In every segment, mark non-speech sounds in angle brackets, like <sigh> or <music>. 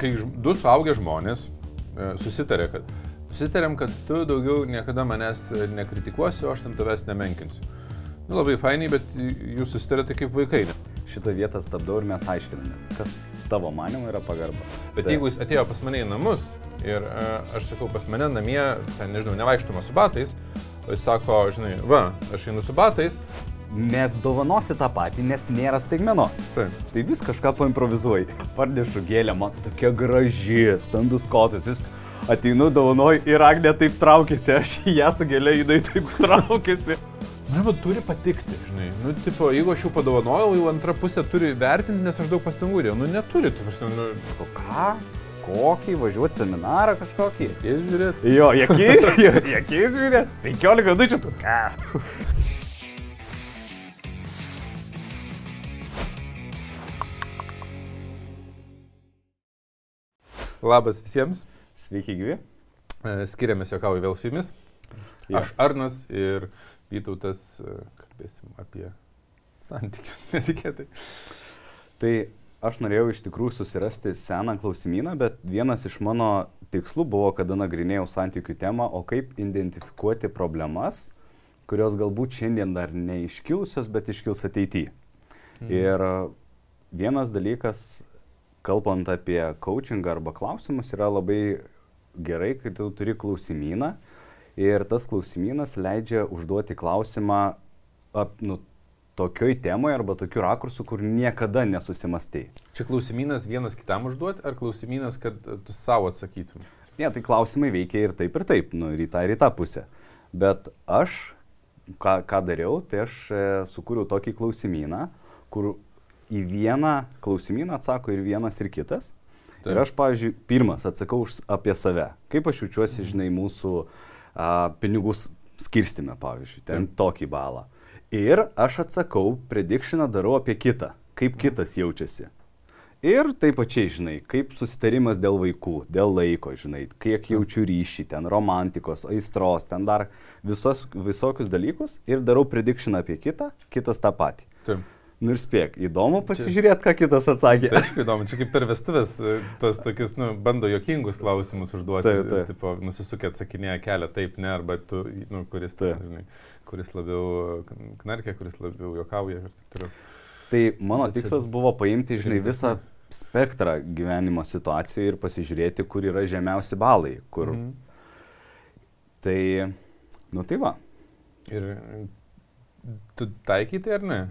kai du suaugę žmonės e, susitarė, kad susitarėm, kad tu daugiau niekada manęs e, nekritikuosi, o aš ten tavęs nemenkinsiu. Nu, labai fainai, bet jūs susitarėte kaip vaikai. Šitą vietą stabdau ir mes aiškinamės, kas tavo manimo yra pagarba. Bet Tai- jeigu jis atėjo pas mane į namus ir uh, aš sakau, pas mane namie, ten nežinau, nevaikštama su batais, o jis sako, žinai, va, aš einu su batais, Nedovanosi tą patį, nes nėra staigmenos. taip. Tai vis kažką paimprovizuoji. Parnešu gėlę, man tokia graži, standus kotas, vis ateinu, dovanoju ir Agnė taip traukėsi, aš į ją su gėlė įdai taip traukėsi. Man va, turi patikti, žinai. Nu, tipo, jeigu aš jau padovanojau, jau antra pusė turi vertinti, nes aš daug pastangų dėjau. Nu, neturi, tu prasme, nu, O ką? Kokį, važiuoti seminarą kažkokį? jis žiūrėt. Jo, jokiais, jokiais žiūrė. 15 minučių tu ką? Labas visiems. Sveiki, gyvi. E, Skiriamės jokauju vėl su jumis. Jo. Aš Arnas ir Vytautas e, kalbėsim apie santykius <laughs> netikėtai. Tai aš norėjau iš tikrųjų susirasti seną klausimyną, bet vienas iš mano tikslų buvo, kada nagrinėjau santykių temą, o kaip identifikuoti problemas, kurios galbūt šiandien dar neiškilusios, bet iškils ateityje. Mhm. Ir vienas dalykas, kalbant apie coachingą arba klausimus, yra labai gerai, kai tu turi klausimyną ir tas klausimynas leidžia užduoti klausimą ap, nu, tokioj temoje arba tokiu rakursu, kur niekada nesusimastei. Čia klausimynas vienas kitam užduoti, ar klausimynas, kad e, tu savo atsakytum? Ne, tai klausimai veikia ir taip, ir taip, nu, ir į tą, ir į tą pusę. Bet aš, ką, ką dariau, tai aš e, sukūriau tokį klausimyną, kur į vieną klausimyną atsako ir vienas, ir kitas. Taip. Ir aš, pavyzdžiui, pirmas atsakau už, apie save. Kaip aš jaučiuosi, žinai, mūsų a, pinigų s- skirstime, pavyzdžiui, ten Taip. tokį balą. Ir aš atsakau, predikšiną darau apie kitą, kaip kitas jaučiasi. Ir taip pačiai, žinai, kaip susitarimas dėl vaikų, dėl laiko, žinai, kiek jaučiu ryšį, ten romantikos, aistros, ten dar visos, visokius dalykus ir darau predikšiną apie kitą, kitas tą patį. Taip. Nu ir spėk, įdomu pasižiūrėti, ką kitas atsakė. Tai aišku įdomu, čia kaip per vestuvės, e, tos tokius, nu, bando jokingus klausimus užduoti. Taip, taip. Tipo, nusisukė atsakinėja kelią, taip, ne, arba tu, nu, kuris, Taip. žinai, kuris labiau knarkia, kuris labiau jokauja ir taip toliau. Tai mano Bet čia- tikslas buvo paimti, žinai, visą spektrą gyvenimo situacijų ir pasižiūrėti, kur yra žemiausi balai, kur. Mhm. Tai, nu tai va. Ir e, tu taikyti ar ne?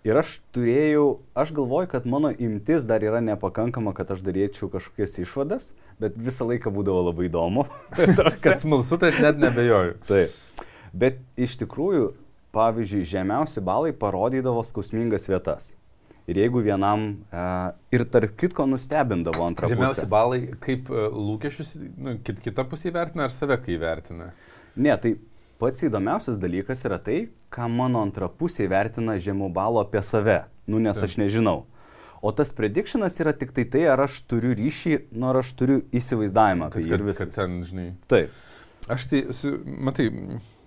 Ir aš turėjau, aš galvoju, kad mano imtis dar yra nepakankama, kad aš daryčiau kažkokias išvadas, bet visą laiką būdavo labai įdomu. <laughs> Kad smalsu, tai aš net nebejoju. Taip. Bet iš tikrųjų, pavyzdžiui, žemiausi balai parodydavo skausmingas vietas. Ir jeigu vienam, e, ir tarp kitko nustebindavo antrą Žemiausi pusę. balai, kaip e, lūkesčius, nu, kit, kita pusė įvertina ar save kai įvertina? Ne, tai pats įdomiausias dalykas yra tai, ką mano antra pusė vertina žemų balų apie save. Nu, nes aš nežinau. O tas predikšinas yra tik tai tai, ar aš turiu ryšį, nu, ar aš turiu įsivaizdavimą Kad, jį ir kad, kad viskas. ten, žinai. Taip. Aš tai, esu, matai,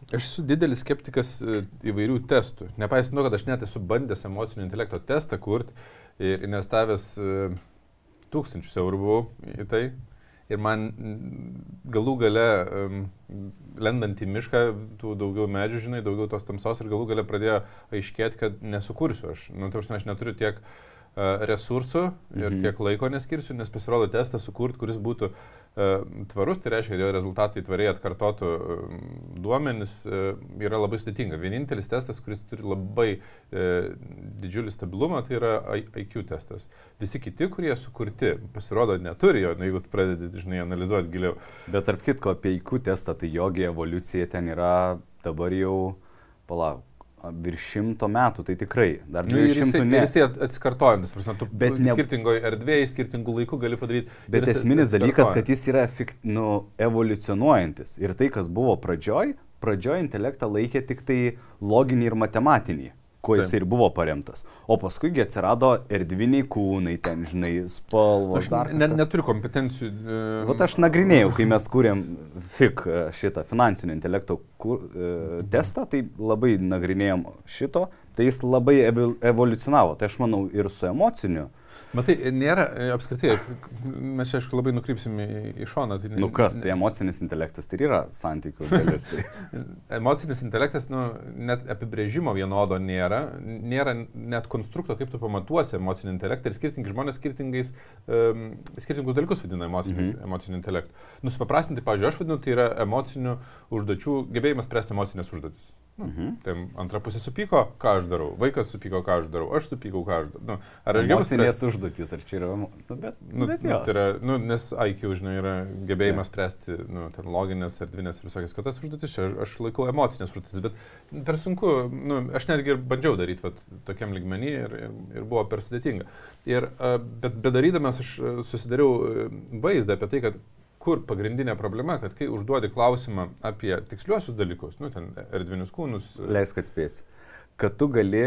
aš esu didelis skeptikas e, įvairių testų. Nepaisant to, kad aš net esu bandęs emocinio intelekto testą kurti ir investavęs e, tūkstančius eurų buvau į tai. Ir man galų gale, um, lendant į mišką, tų daugiau medžių, žinai, daugiau tos tamsos ir galų gale pradėjo aiškėti, kad nesukursiu aš. Nu, tarsi aš neturiu tiek uh, resursų ir Mhm. tiek laiko neskirsiu, nes pasirodo testą sukurti, kuris būtų uh, tvarus, tai reiškia, kad jo rezultatai tvariai atkartotų um, duomenis, uh, yra labai sudėtinga. Vienintelis testas, kuris turi labai didžiulį stabilumą, tai yra IQ testas. Visi kiti, kurie sukurti, pasirodo, neturi jo, nu, jeigu pradedi, žinai, analizuoti giliau. Bet tarp kitko, apie IQ testą, tai jogi evoliucija ten yra dabar jau, palauk, virš šimto metų, tai tikrai. Dar Nu, ir 200 jisai, ne. ir jisai at- atsikartojantis, prasme, tu Bet ne... skirtingoje erdvėje, skirtingų laikų gali padaryti. Bet esminis dalykas, kad jis yra efekt, nu, evoliucionuojantis. Ir tai, kas buvo pradžioj, pradžioj intelektą laikė tik tai loginį ir matematinį, kuo jis ir buvo paremtas. O paskui atsirado erdviniai kūnai, ten, žinai, spalvos. Aš dar ne, neturiu kompetencijų. E, Vat aš nagrinėjau, kai mes kūrėm FIC e, šitą finansinio intelekto kur, e, testą, tai labai nagrinėjom šito, tai jis labai evoliucionavo. Tai aš manau ir su emociniu Matai, nėra e, apskritai, mes čia aišku labai nukrypsim į, į šoną. Tai, Nu kas, tai emocinis intelektas tai yra santykių dalis. Tai. <laughs> Emocinis intelektas, nu, net apibrėžimo vienodo nėra, nėra net konstrukto, kaip tu pamatuosi emocinį intelektą ir skirtingi žmonės skirtingais, um, skirtingus dalykus vadina emocinis, mhm. emociniu intelektu. Nusipaprastinti, pavyzdžiui, aš vadinu, tai yra emocinių užduočių gebėjimas spręsti emocinės užduotis. Nu, mhm. Tai antra pusė supyko, ką aš darau, vaikas supyko, ką aš darau, aš supykau, ką aš darau. Nu, ar aš gebu spręsti užduotis, ar čia yra... Nu, bet, nu, bet nu, tai yra, nu, nes IQ, žinai, yra gebėjimas ja. spręsti nu, ten loginės, erdvinės ir visokias kitas užduotis. Aš, aš laikau emocinės užduotis, bet per sunku, nu, aš netgi ir bandžiau daryti vat, tokiam ligmenį ir, ir, ir buvo per sudėtinga. Ir, bet bedarydamas aš susidariau vaizdą apie tai, kad kur pagrindinė problema, kad kai užduodi klausimą apie tiksliuosius dalykus, nu, ten erdvinius kūnus. Leisk atspės, kad tu gali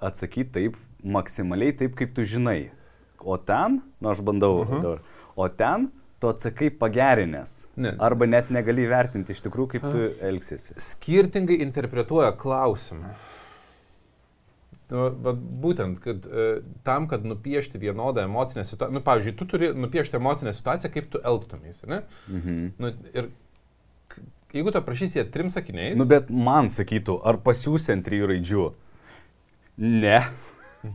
atsakyti taip, maksimaliai taip, kaip tu žinai. O ten, nu aš bandau uh -huh. dabar, o ten tu atsakai pagerinęs. Ne. Arba net negali vertinti iš tikrųjų, kaip tu elgsiesi. Skirtingai interpretuoja klausimą. Nu, būtent, kad e, tam, kad nupiešti vienodą emocinę situaciją, nu, pavyzdžiui, tu turi nupiešti emocinę situaciją, kaip tu elgtumės, ne? Mhm. Nu, ir jeigu tu prašysi ją trim sakiniais. Nu, bet man sakytų, ar pasiūsi ant trijų raidžių? Ne.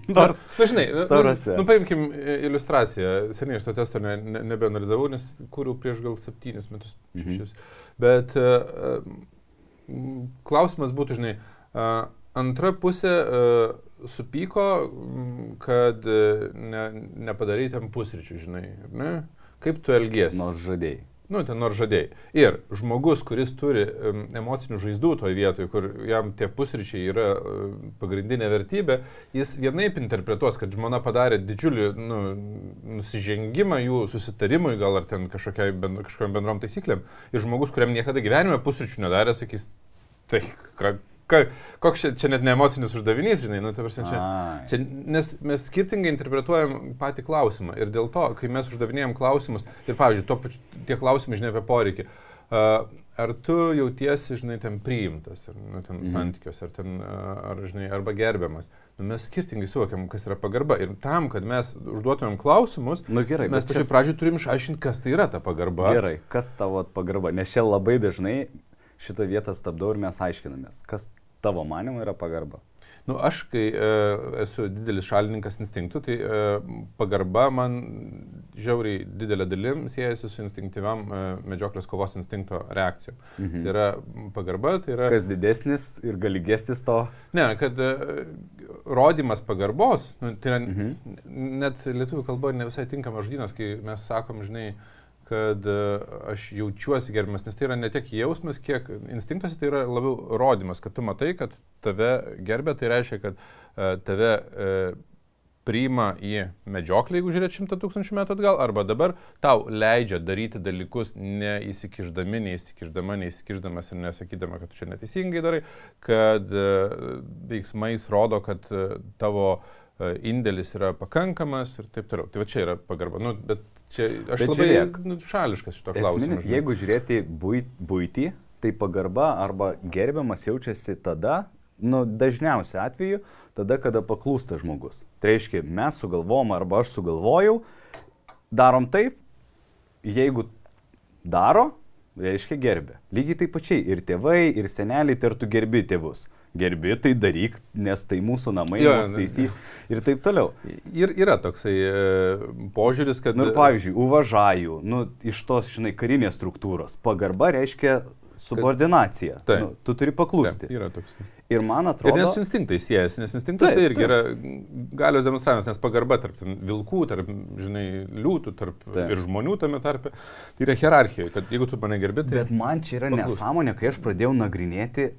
Nors, na, žinai, nu, nu, paimkim iliustraciją. Seniai aš to testo ne, ne, nebeanalizavau, nes kūriau prieš gal septynis metus, mhm. šešis. Mhm. Bet uh, klausimas būtų, žinai, uh, antra pusė uh, supyko, kad ne, nepadarai ten pusryčių, žinai, ne? Kaip tu elgiesi? Nors žadėjai. Nu, ten nors žadėjai. Ir žmogus, kuris turi um, emocinių žaizdų toje vietoje, kur jam tie pusryčiai yra uh, pagrindinė vertybė, jis vienaip interpretuos, kad žmona padarė didžiulį nu, nusižengimą jų susitarimui, gal ar ten kažkokiam bend, bendrom taisyklėm. Ir žmogus, kuriam niekada gyvenime pusryčių nedarė, sakys, tai ką ka, koks čia, čia net ne emocinis uždavinys, žinai, nu, prasme, čia, čia, nes mes skirtingai interpretuojam patį klausimą ir dėl to, kai mes uždavinėjom klausimus ir, pavyzdžiui, to, tie klausimai, žinai, apie poreikį. Uh, ar tu jautiesi, žinai, ten priimtas, ar, nu, ten mhm. santykios, ar, ten, ar, žinai, arba gerbiamas. Nu, mes skirtingai suvokiam, kas yra pagarba. Ir tam, kad mes užduotumėm klausimus, nu, gerai, mes pačiu čia... pradžiu turim išaiškinti, kas tai yra ta pagarba. Gerai, kas tavo pagarba, nes čia labai dažnai šitą vietą stabdau ir mes aiškinamės, kas tavo manimo yra pagarba. Nu, aš, kai e, esu didelis šalininkas instinktų, tai e, pagarba man žiauriai didelė dalim siejasi su instinktyviam e, medžioklės kovos instinkto reakcijom. Mhm. Tai yra pagarba, tai yra... Kas didesnis ir galigesnis to? Ne, kad e, rodimas pagarbos, nu, tai yra mhm. net lietuvių kalboje ne visai tinkamas žodynas, kai mes sakom, žinai, kad e, aš jaučiuosi gerbiamas, nes tai yra ne tiek jausmas, kiek instinktas, tai yra labiau rodimas, kad tu matai, kad tave gerbė, tai reiškia, kad uh, tave uh, priima į medžioklį, jeigu žiūrėt šimtą tūkstančių metų atgal, arba dabar tau leidžia daryti dalykus neįsikiždami, neįsikiždama, neįsikiždamas ir nesakydama, kad tu čia neteisingai darai, kad veiksmais rodo, kad tavo indėlis yra pakankamas ir taip toliau. Tai va čia yra pagarba. Nu, bet Čia aš Bet labai žiūrėk, nu, šališkas šito klausimo. Jeigu žiūrėti būtį, tai pagarba arba gerbiamas jaučiasi tada, nu, dažniausiu atveju, tada, kada paklūsta žmogus. Tai reiškia, mes sugalvom arba aš sugalvojau, darom taip, jeigu daro, reiškia gerbė. Lygiai taip pačiai ir tėvai, ir seneliai, tai ar tu gerbi tėvus gerbi, tai daryk, nes tai mūsų namai, jo, mūsų taisy ir taip toliau. Ir yra toksai e, požiūris, kad... Nu, pavyzdžiui, uvažajų, nu, iš tos, žinai, karinės struktūros. Pagarba reiškia subordinacija. Kad, nu, tu turi paklusti. Taip, yra toks. Ir man atrodo. Ir net su instinktai siejasi, nes instinktas irgi taip. yra galios demonstravimas, nes pagarba tarp vilkų, tarp, žinai, liūtų, tarp taip. ir žmonių tame tarpe. Tai yra hierarchija, kad jeigu tu mane gerbi, tai... Bet man čia yra paklust. nesąmonė, kai aš pradėjau nagrinėti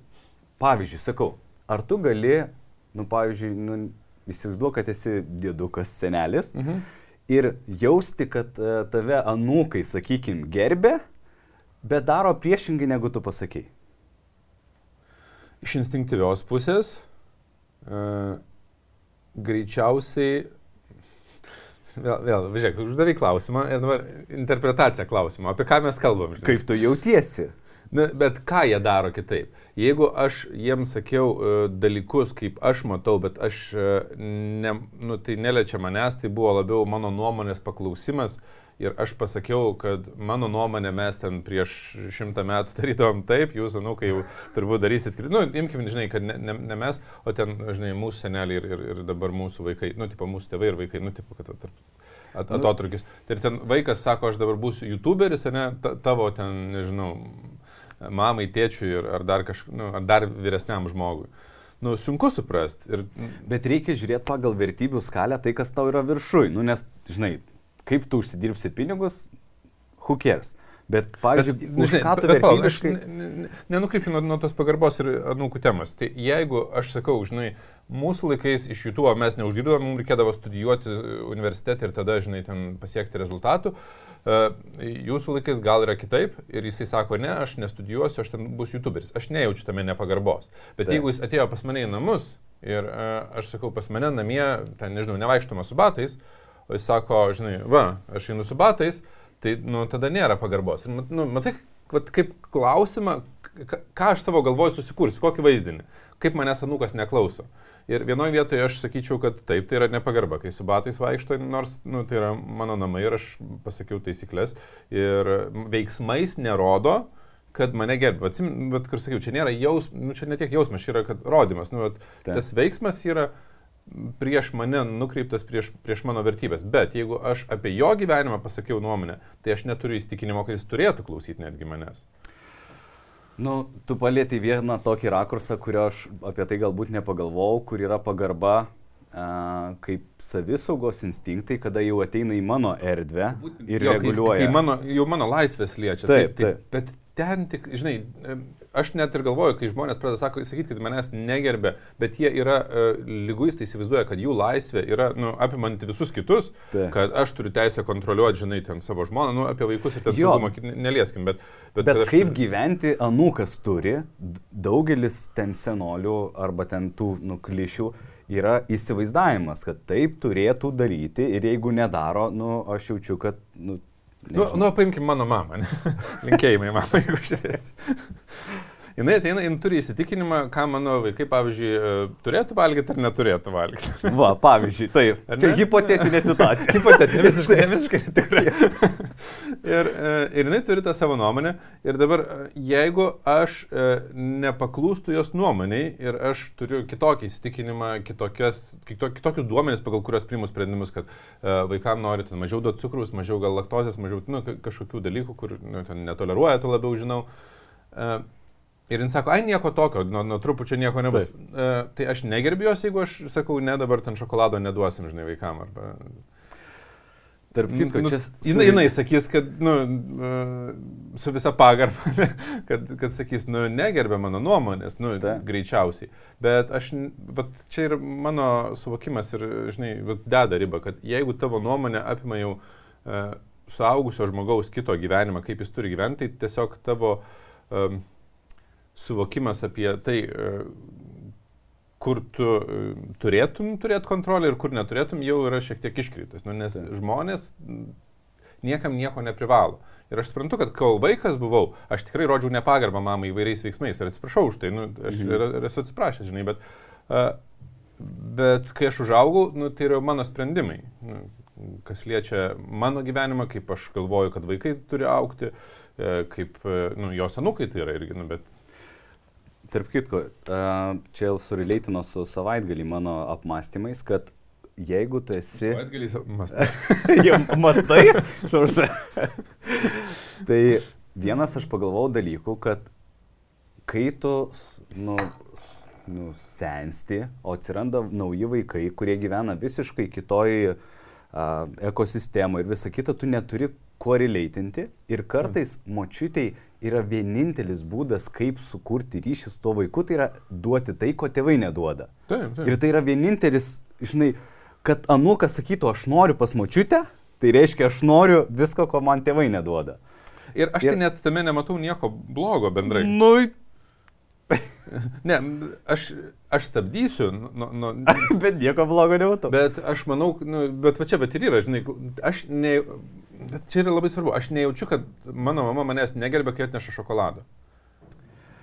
Pavyzdžiui, sakau, ar tu gali, nu, pavyzdžiui, nu, įsivaizduok, kad esi dėdukas senelis mhm. ir jausti, kad uh, tave anūkai, sakykim, gerbė, bet daro priešingai, negu tu pasakėjai. Iš instinktyvios pusės uh, greičiausiai Vėl, vėl žiūrėk, uždavai klausimą ir dabar interpretacija klausimo, apie ką mes kalbam. Žinai. Kaip tu jautiesi? Na, bet ką jie daro kitaip? Jeigu aš jiems sakiau uh, dalykus, kaip aš matau, bet aš, uh, ne, nu, tai neliečia manęs, tai buvo labiau mano nuomonės paklausimas ir aš pasakiau, kad mano nuomonė mes ten prieš šimtą metų <laughs> darydavom taip, jūs, nu, kai jau turbūt darysit, nu, imkim, žinai, kad ne, ne, ne mes, o ten, žinai, mūsų seneliai ir, ir, ir dabar mūsų vaikai, nu, tipo, mūsų tėvai ir vaikai, nu, tipo, kad tarp at, Nu. atotrukis. Tai ir ten vaikas sako, aš dabar būsiu YouTuberis, ne, ta, tavo ten, nežinau, mamai, tėčiui ir, ar, dar kažk, nu, ar dar vyresniam žmogui. Nu, sunku suprasti. Ir, Bet reikia žiūrėti pagal vertybių skalę tai, kas tau yra viršui. Nu, nes, žinai, kaip tu užsidirbsi pinigus, who cares. Bet, pavyzdžiui, nu, už ką tu bet palauk, aš vertybiškai... ne- ne- Nenukrypkim nuo, nuo tos pagarbos ir anūkų temos. Tai jeigu aš sakau, žinai, mūsų laikais iš YouTube mes neuždirbdavom, mums reikėdavo studijuoti universitete ir tada, žinai, ten pasiekti rezultatų. E, Jūsų laikais gal yra kitaip ir jisai sako, ne, aš nestudijuosiu, aš ten būsiu YouTuberis. Aš nejaučiu tame nepagarbos. Bet Taip. jeigu jis atėjo pas mane į namus ir e, aš sakau, pas mane namie, ten, nežinau, nevaikštoma su batais, o jis sako, žinai, va, aš einu su batais, tai, nu, tada nėra pagarbos. Ir, nu, matai, vat, kaip klausimą, ką aš savo galvoju susikursiu, kokį vaizdinį, kaip manęs anūkas neklauso. Ir vienoje vietoje aš sakyčiau, kad taip, tai yra nepagarba, kai su batais vaikšto, nors nu, tai yra mano namai ir aš pasakiau taisyklės ir veiksmais nerodo, kad mane gerbė. Atsimenu, bet kur sakiau, čia nėra jausmas, nu, čia ne tiek jausmas, čia yra kad rodimas. Nu, vat, tas veiksmas yra prieš mane nukreiptas prieš, prieš mano vertybės. Bet jeigu aš apie jo gyvenimą pasakiau nuomonę, tai aš neturiu įstikinimo, kad jis turėtų klausyti netgi manęs. Nu, tu palėtai vieną tokį rakursą, kurio aš apie tai galbūt nepagalvojau, kur yra pagarba a, kaip savisaugos instinktai, kada jau ateina į mano erdvę ir Jo, reguliuoja. Kai, kai mano, jau mano laisvės liečia. Taip, taip, taip. Bet ten tik, žinai, aš net ir galvoju, kai žmonės pradeda sako, sakyti, kad manęs negerbė, bet jie yra uh, lyguistai įsivaizduoja, kad jų laisvė yra nu, apimanti visus kitus, Taip. kad aš turiu teisę kontroliuoti, žinai, ten savo žmoną, nu, apie vaikus ir ten saugumą nelieskim, bet... Bet, bet aš kaip turiu- gyventi anūkas turi, daugelis ten senolių arba ten tų nuklišių yra įsivaizdavimas, kad taip turėtų daryti ir jeigu nedaro, nu, aš jaučiu, kad... Nu, Nu, nu, paimkim mano mamą. <laughs> Linkėjimai mamai, jeigu žiūrėsi. Jis ateina, jis turi įsitikinimą, ką mano vaikai, pavyzdžiui, e, turėtų valgyti ar neturėtų valgyti. <laughs> Va, pavyzdžiui, taip. Ar Čia hipotetinė situacija. <laughs> Hipotetinė, visiškai, visiškai netikrai. <laughs> ir, e, ir jinai turi tą savo nuomonę. Ir dabar, e, jeigu aš nepaklūstu jos nuomoniai ir aš turiu kitokį įsitikinimą, kitokias, kito, kitokius duomenis, pagal kuriuos priimu sprendimus, kad vaikams nori mažiau duoti cukrus, mažiau gal laktozės, mažiau nu, ka- kažkokių dalykų, kur nu, netoleruoja, to labiau žinau. E, Ir jis sako, ai nieko tokio, nuo, nuo trupučio nieko nebus. E, tai aš negerbiu jos, jeigu aš sakau, ne dabar ten šokolado neduosim, žinai, vaikam. Arba, Tarp kitko, Nu, čia... jinai, jinai sakys, kad, nu, e, su visa pagarba, <laughs> kad, kad sakys, nu, negerbė mano nuomonės, nu, Taip. greičiausiai. Bet aš, vat, čia ir mano suvokimas ir, žinai, deda ribą, kad jeigu tavo nuomonė apima jau e, suaugusio žmogaus kito gyvenimą, kaip jis turi gyventi, tai tiesiog tavo e, suvokimas apie tai, e, kur tu e, turėtum turėti kontrolę ir kur neturėtum, jau yra šiek tiek iškritas. Nu, nes Taip. žmonės niekam nieko neprivalo. Ir aš suprantu, kad kol vaikas buvau, aš tikrai rodžiau nepagarbą mamai įvairiais veiksmais ir atsiprašau už tai, nu, aš Mhm. ir, ir esu atsiprašęs, žinai, bet, uh, bet kai aš užaugau, nu, tai yra mano sprendimai. Nu, kas liečia mano gyvenimą, kaip aš galvoju, kad vaikai turi aukti, e, kaip, e, nu, jos anūkai tai yra irgi, nu, bet Tarp kitko, čia sureleitino su savaitgalį mano apmąstymais, kad jeigu tu esi... Savaitgaliais mąstai. <laughs> Jau mastai? Tarsi. tai vienas aš pagalvojau dalykų, kad kai tu nu, nu, sensti, o atsiranda nauji vaikai, kurie gyvena visiškai kitoj ekosistemoje ir visa kita, tu neturi kuo releitinti ir kartais močiutei yra vienintelis būdas, kaip sukurti ryšį su tuo vaiku, tai yra duoti tai, ko tėvai neduoda. Taip, taip. Ir tai yra vienintelis, žinai, kad anukas sakytų, aš noriu pas močiutę, tai reiškia, aš noriu visko, ko man tėvai neduoda. Ir aš tai Ir- net tame nematau nieko blogo bendrai. Nu, <laughs> Ne, aš, aš stabdysiu, nu, nu, <laughs> bet nieko blogo nematau. bet aš manau, nu, bet va čia, bet ir yra, žinai, aš ne, bet čia yra labai svarbu, aš nejaučiu, kad mano mama manęs negerbė, kai atneša šokolado.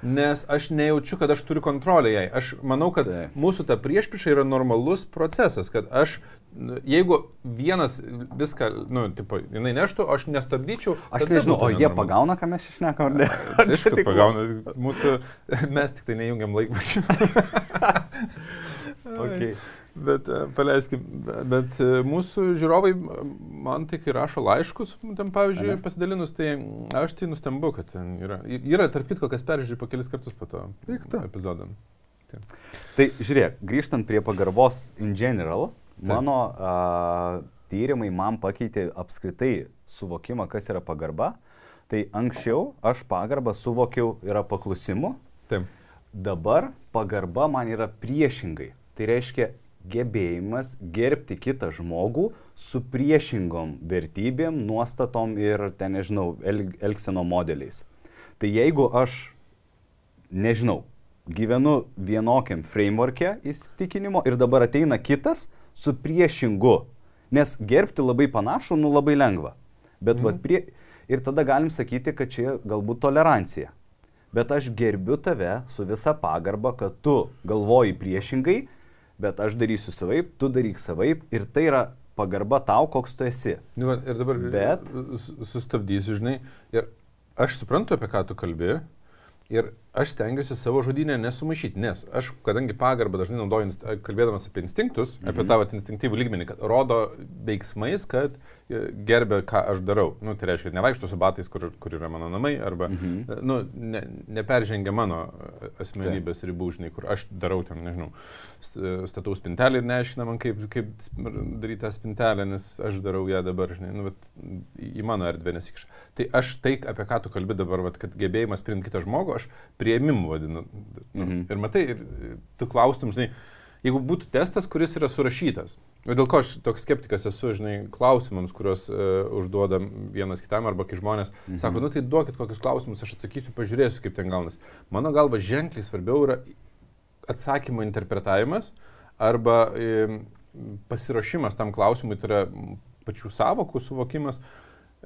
nes aš nejaučiu, kad aš turiu kontrolę jai. Aš manau, kad Taip. mūsų ta priešpriša yra normalus procesas, kad aš, nu, jeigu vienas viską, nu, tipo, jinai neštų, aš nestabdyčiau. Aš nežinau, o jie nenormalu. pagauna, ką mes išnekam, ar ne? <laughs> Tai aišku, <laughs> tik- pagauna mūsų, mes tik tai nejungiam laikmačių. <laughs> Okay. Bet e, paleiskim, be- bet e, mūsų žiūrovai man tik ir rašo laiškus, ten pavyzdžiui, Ane? pasidalinus, tai aš tai nustembu, kad ten yra. Yra, tarp kitko, kas peržiūri po kelis kartus po to Pikta. epizodą. Tai žiūrėk, grįžtant prie pagarbos in general, Taip. mano a, tyrimai man pakeitė apskritai suvokimą, kas yra pagarba. Tai anksčiau aš pagarbą suvokiau yra paklusimu, Taip. dabar pagarba man yra priešingai. Tai reiškia gebėjimas gerbti kitą žmogų su priešingom vertybėm, nuostatom ir, ten nežinau, el, elgseno modeliais. Tai jeigu aš, nežinau, gyvenu vienokiam framework'e įsitikinimo ir dabar ateina kitas su priešingu, nes gerbti labai panašu, nu labai lengva. Bet mm. vat prie... Ir tada galim sakyti, kad čia galbūt tolerancija. Bet aš gerbiu tave su visa pagarba, kad tu galvoji priešingai, bet aš darysiu savaip, tu daryk savaip ir tai yra pagarba tau, koks tu esi. Nu, ir dabar Bet- sustabdysiu, žinai, ir aš suprantu, apie ką tu kalbėjai. Ir aš stengiuosi savo žodinę nesumaišyti, nes aš, kadangi pagarbą dažnai naudoju, kalbėdamas apie instinktus, mhm. apie vat instinktyvų lygmenį, kad rodo veiksmais, kad e, gerbia, ką aš darau. Nu, tai reiškia, nevaikštų su batais, kur, kur yra mano namai, arba mhm. nu, ne, neperžengia mano e, asmenybės ribų, žinai, kur aš darau ten, nežinau, st- statau spintelį ir neaiškina man, kaip, kaip daryti tą spintelę, nes aš darau ją dabar, žinai, nu, vat, į mano erdvę nesikša. Tai aš tai, apie ką tu kalbi dabar, vat, kad gebėjimas priimti kitą žmogų, aš prieimimu vadinu. Nu, Mhm. Ir matai, ir tu klaustum, žinai, jeigu būtų testas, kuris yra surašytas. O dėl ko aš toks skeptikas esu, žinai, klausimams, kuriuos uh, užduodam vienas kitam, arba kai žmonės mhm. sako, nu tai duokit kokius klausimus, aš atsakysiu, pažiūrėsiu, kaip ten gaunas. Mano galva ženkliai svarbiau yra atsakymo interpretavimas arba e, pasiruošimas tam klausimui, tai yra pačių savokų suvokimas.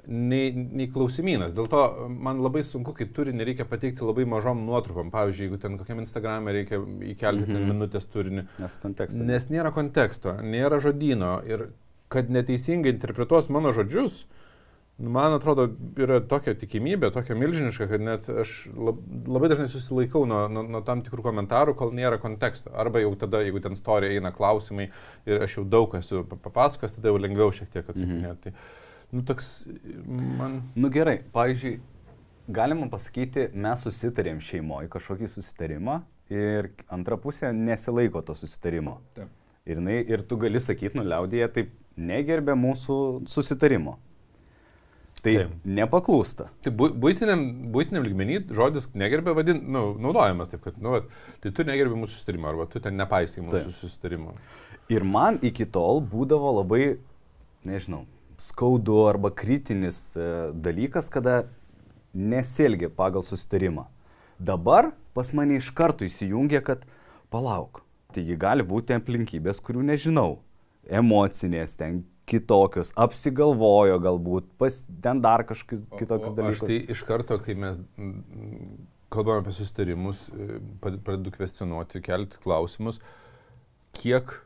Nei, nei klausimynas. Dėl to man labai sunku, kai turinį reikia pateikti labai mažom nuotrupam. Pavyzdžiui, jeigu ten kokiam Instagram'e reikia įkelti mm -hmm. minutės turinį. Nes kontekstas. Nes nėra konteksto, nėra žodino ir kad neteisingai interpretuos mano žodžius, nu, man atrodo, yra tokia tikimybė, tokia milžiniška, kad net aš lab, labai dažnai susilaikau nuo, nuo, nuo tam tikrų komentarų, kol nėra konteksto. Arba jau tada, jeigu ten istorija eina klausimai ir aš jau daug esu pa- papasakojęs, tada jau lengviau šiek tiek atsakinėti. Mhm. Nu, toks man... Nu gerai, pavyzdžiui, galima pasakyti, mes susitarėm šeimoje kažkokį susitarimą ir antra pusė nesilaiko to susitarimo. Taip. Ir, jinai, ir tu gali sakyti, nu liaudėje taip negerbė mūsų susitarimo. Tai Taip. nepaklūsta. Tai bu- būtiniam, būtiniam lygmenį žodis negerbė vadin, nu, naudojamas taip, kad, nu, vat, tai tu negerbė mūsų susitarimo, arba tu ten nepaisai mūsų Taip. susitarimo. Ir man iki tol būdavo labai, nežinau, skaudu arba kritinis e, dalykas, kada nesielgia pagal susitarimą. Dabar pas mane iš karto įsijungia, kad palauk, taigi gali būti aplinkybės, kurių nežinau. Emocinės, ten kitokios, apsigalvojo galbūt, pas, ten dar kažkokius kitokius O- o dalykus. Aš tai iš karto, kai mes kalbame apie susitarimus, e, pradedu kvestionuoti, kelti klausimus, kiek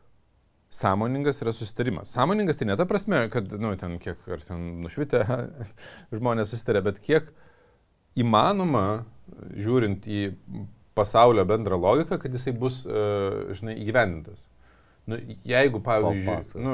sąmoningas yra susitarimas. Sąmoningas tai ne ta prasme, kad, nu, ten kiek, ar ten nušvitę <laughs> žmonės susitarė, bet kiek įmanoma, žiūrint į pasaulio bendrą logiką, kad jisai bus, e, žinai, įgyvendintas. Nu, jeigu, pavyzdžiui, Papasakok.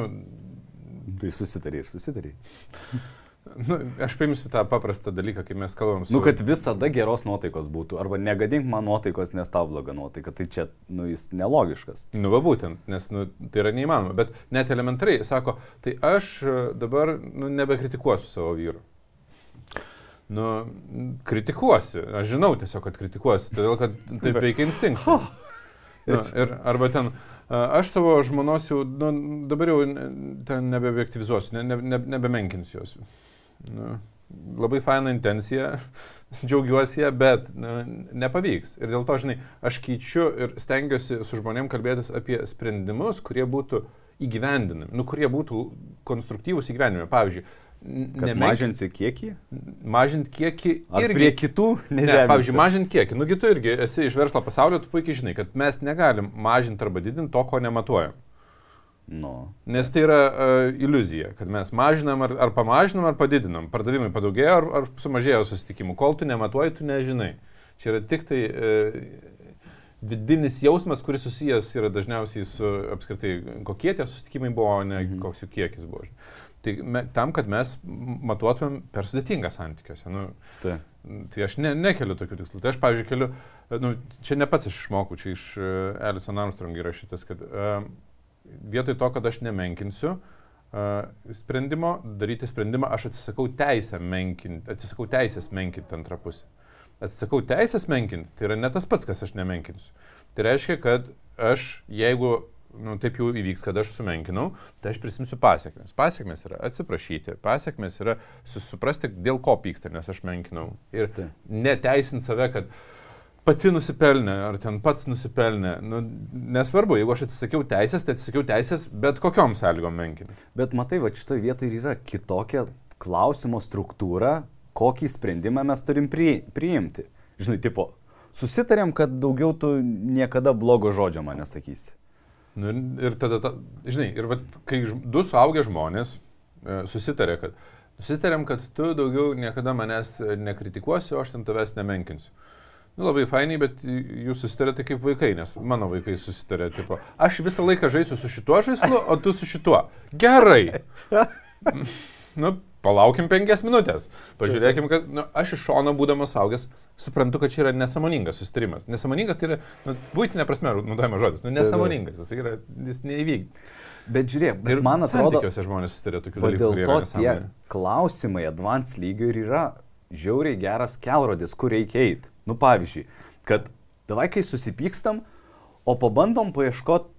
Tai susitari ir susitari. <laughs> nu, aš paimsiu tą paprastą dalyką, kai mes kalbam su... Nu, kad visada geros nuotaikos būtų, arba negadink man nuotaikos, nes tau bloga nuotaika. Tai čia, nu, jis nelogiškas. Nu, va būtent, nes nu, tai yra neįmanoma. Bet net elementariai sako, tai aš e, dabar nu, nebekritikuosiu savo vyru. Nu, kritikuosi. Aš žinau tiesiog, kad kritikuosi, todėl kad taip veikia instinktai. Nu, ir, arba ten, aš savo žmonos jau, nu, dabar jau ten nebeobjektivizuosiu, ne, ne, ne, nebemenkinsiu jos. Nu, labai faina intencija, <laughs> džiaugiuosi ją, bet nu, nepavyks. Ir dėl to, žinai, aš keičiu ir stengiuosi su žmonėm kalbėtis apie sprendimus, kurie būtų įgyvendinami, nu, kurie būtų konstruktyvūs įgyvendinami. Pavyzdžiui, nemenk- mažinsiu kiekį? mažinti kiekį irgi. prie kitų? Ne, nežeminsiu? pavyzdžiui, mažinti kiekį. Nugi tu irgi esi iš verslo pasaulio, tu puikiai žinai, kad mes negalim mažinti arba didinti to, ko nematuojam. Nu. Nes tai yra uh, iliuzija, kad mes mažinam ar, ar pamažinam, ar padidinam. Pardavimai padaugėjo ar, ar sumažėjo susitikimų. Kol tu nematuoji, tu nežinai. Čia yra tik tai uh, vidinis jausmas, kuris susijęs yra dažniausiai su apskritai, kokie tie susitikimai buvo, o ne Mhm. koks jų kiekis buvo. Tai me, tam, kad mes matuotumėm per sudėtingą santykiuose. Nu, Tai. Tai aš ne, nekeliu tokių tikslų. Tai aš, pavyzdžiui, keliu, nu, čia ne pats aš išmokau, čia iš uh, Alison Armstrong yra šitas, kad uh, vietoj to, kad aš nemenkinsiu uh, sprendimo, daryti sprendimą, aš atsisakau teisę menkinti, atsisakau teisės menkinti antrą pusę. Atsisakau teisės menkinti, tai yra ne tas pats, kas aš nemenkinsiu. Tai reiškia, kad aš, jeigu nu, taip jau įvyks, kad aš sumenkinau, tai aš prisimsiu pasiekmes. Pasiekmes yra atsiprašyti, pasiekmes yra susiprasti, dėl ko pyksta, nes aš menkinau. Ir Taip. neteisint save, kad pati nusipelnė, ar ten pats nusipelnė. Nu, nesvarbu, jeigu aš atsisakiau teisės, tai atsisakiau teisės bet kokiom sąlygom menkinti. Bet matai, va šitoje vietoje yra kitokia klausimo struktūra, kokį sprendimą mes turim pri, priimti. Žinai, tipo, susitarėm, kad daugiau tu niekada blogo žodžio man nesakysi. Nu, ir, ir tada, ta, žinai, ir vat, kai du suaugę žmonės e, susitarė, kad susitarėm, kad tu daugiau niekada manęs nekritikuosi, o aš ten tavęs nemenkinsiu. Nu, labai fainai, bet jūs susitarėte kaip vaikai, nes mano vaikai susitarė, tipo, aš visą laiką žaisiu su šituo žaislu, o tu su šituo. Gerai. Nu, palaukim penkias minutės. Pažiūrėkim, kad nu, aš iš šono būdamas saugęs suprantu, kad čia yra nesąmoningas susitarimas. Nesąmoningas tai yra, nu, būtinė prasme, naudojamas žodis. Nu, nesąmoningas, jis yra, jis neįvyk. Bet žiūrėk, bet Ir man atrodo, santykiuose žmonės susitarė tokių dalykų. dėl to tie klausimai advanced lygio ir yra žiauriai geras kelrodis, kur reikia eiti. Nu pavyzdžiui, kad davai kai susipykstam, o pabandom paieškoti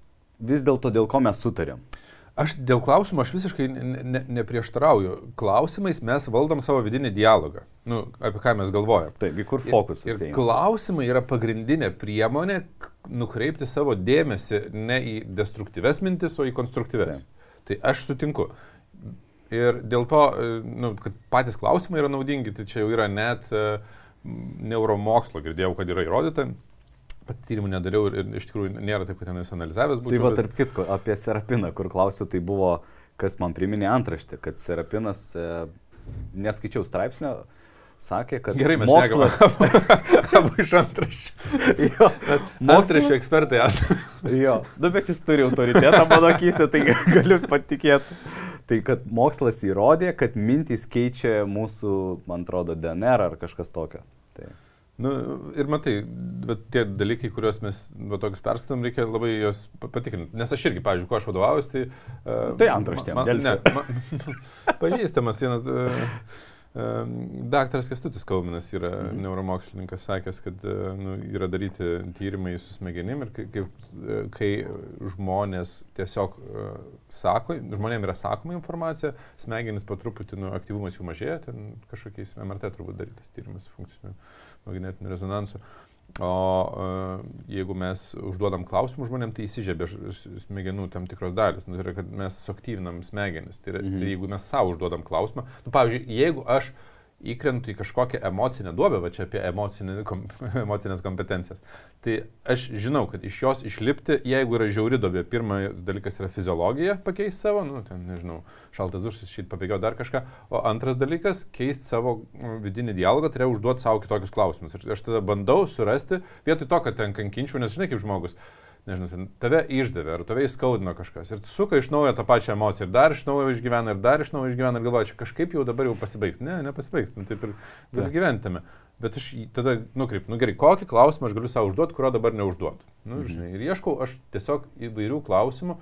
vis dėlto, dėl ko mes sutarėm. Aš dėl klausimų aš visiškai ne, ne, neprieštarauju. Klausimais mes valdom savo vidinį dialogą. Nu, apie ką mes galvojam. Taip, į kur Ir- fokusas Ir eina. klausimai yra pagrindinė priemonė nukreipti savo dėmesį ne į destruktyves mintis, o į konstruktyves. Tai aš sutinku. Ir dėl to, e, nu, kad patys klausimai yra naudingi, tai čia jau yra net m, neuromokslo, girdėjau, kad yra įrodyta. Pats tyrimų nedariau ir, ir iš tikrųjų nėra taip, kad ten jis analizavęs būtų. Tai va, tarp kitko, apie Serapiną, kur klausiu, tai buvo, kas man priminė antraštę, kad Serapinas, e, neskaičiau straipsnio, sakė, kad Gerai, mes mokslas... <laughs> abu iš antraščių. jo, Mes antraščių ekspertai esame. jo, nu bet jis turi autoritetą mano akise, tai galiu patikėti. Tai kad mokslas įrodė, kad mintys keičia mūsų, man atrodo, DNR ar kažkas tokio. Tai. Nu, ir matai, bet tie dalykai, kuriuos mes va, tokius perskaitom, reikia labai juos pa- patikrinti. Nes aš irgi, pavyzdžiui, kuo aš vadovaujuosi, tai... Uh, Tai antraštėm, man, Delfi. ne, man, <laughs> pažįstamas vienas uh, daktaras Kestutis Kauminas yra mhm. neuromokslininkas, sakęs, kad uh, nu, yra daryti tyrimai su smegenim ir kai, uh, kai žmonės tiesiog uh, sako, žmonėms yra sakoma informacija, smegenys po truputį, nu, aktyvumas jų mažėja, ten kažkokiais MRT turbūt darytas tyrimas funkcinių magnetiniu rezonansu. O uh, jeigu mes užduodam klausimų žmonėm, tai įsižiebė smegenų tam tikros dalis. Nu, tai yra, kad mes suaktyvinam smegenis. Tai, yra, Mhm. tai jeigu mes savo užduodam klausimą, nu, pavyzdžiui, jeigu aš įkrentu į kažkokią emocinę duobę, va čia apie emocinį, kom, <laughs> emocinės kompetencijas, tai aš žinau, kad iš jos išlipti, jeigu yra žiauri duobė, pirmas dalykas yra fiziologija, pakeisti savo, nu, ten, nežinau, šaltas dušas, šit pabėgio dar kažką, o antras dalykas - keisti savo mm, vidinį dialogą, tai yra užduoti savo kitokius klausimus. Ir aš tada bandau surasti, vietoj to, kad ten kankinčiau, nes žinai kaip žmogus, nežinau, ten, tave išdavė, ar tave įskaudino kažkas. Ir suka iš naujo tą pačią emociją, ir dar iš naujo išgyvena, ir dar iš naujo išgyvena, ir galvoja, čia kažkaip jau dabar jau pasibaigs. Ne, nepasibaigs, nu, taip ir gali gyventame. Bet aš tada nukreip, nu gerai, kokį klausimą aš galiu savo užduoti, kurio dabar neužduodu. Nu, Mhm. žinai, ir ieškau aš tiesiog įvairių klausimų.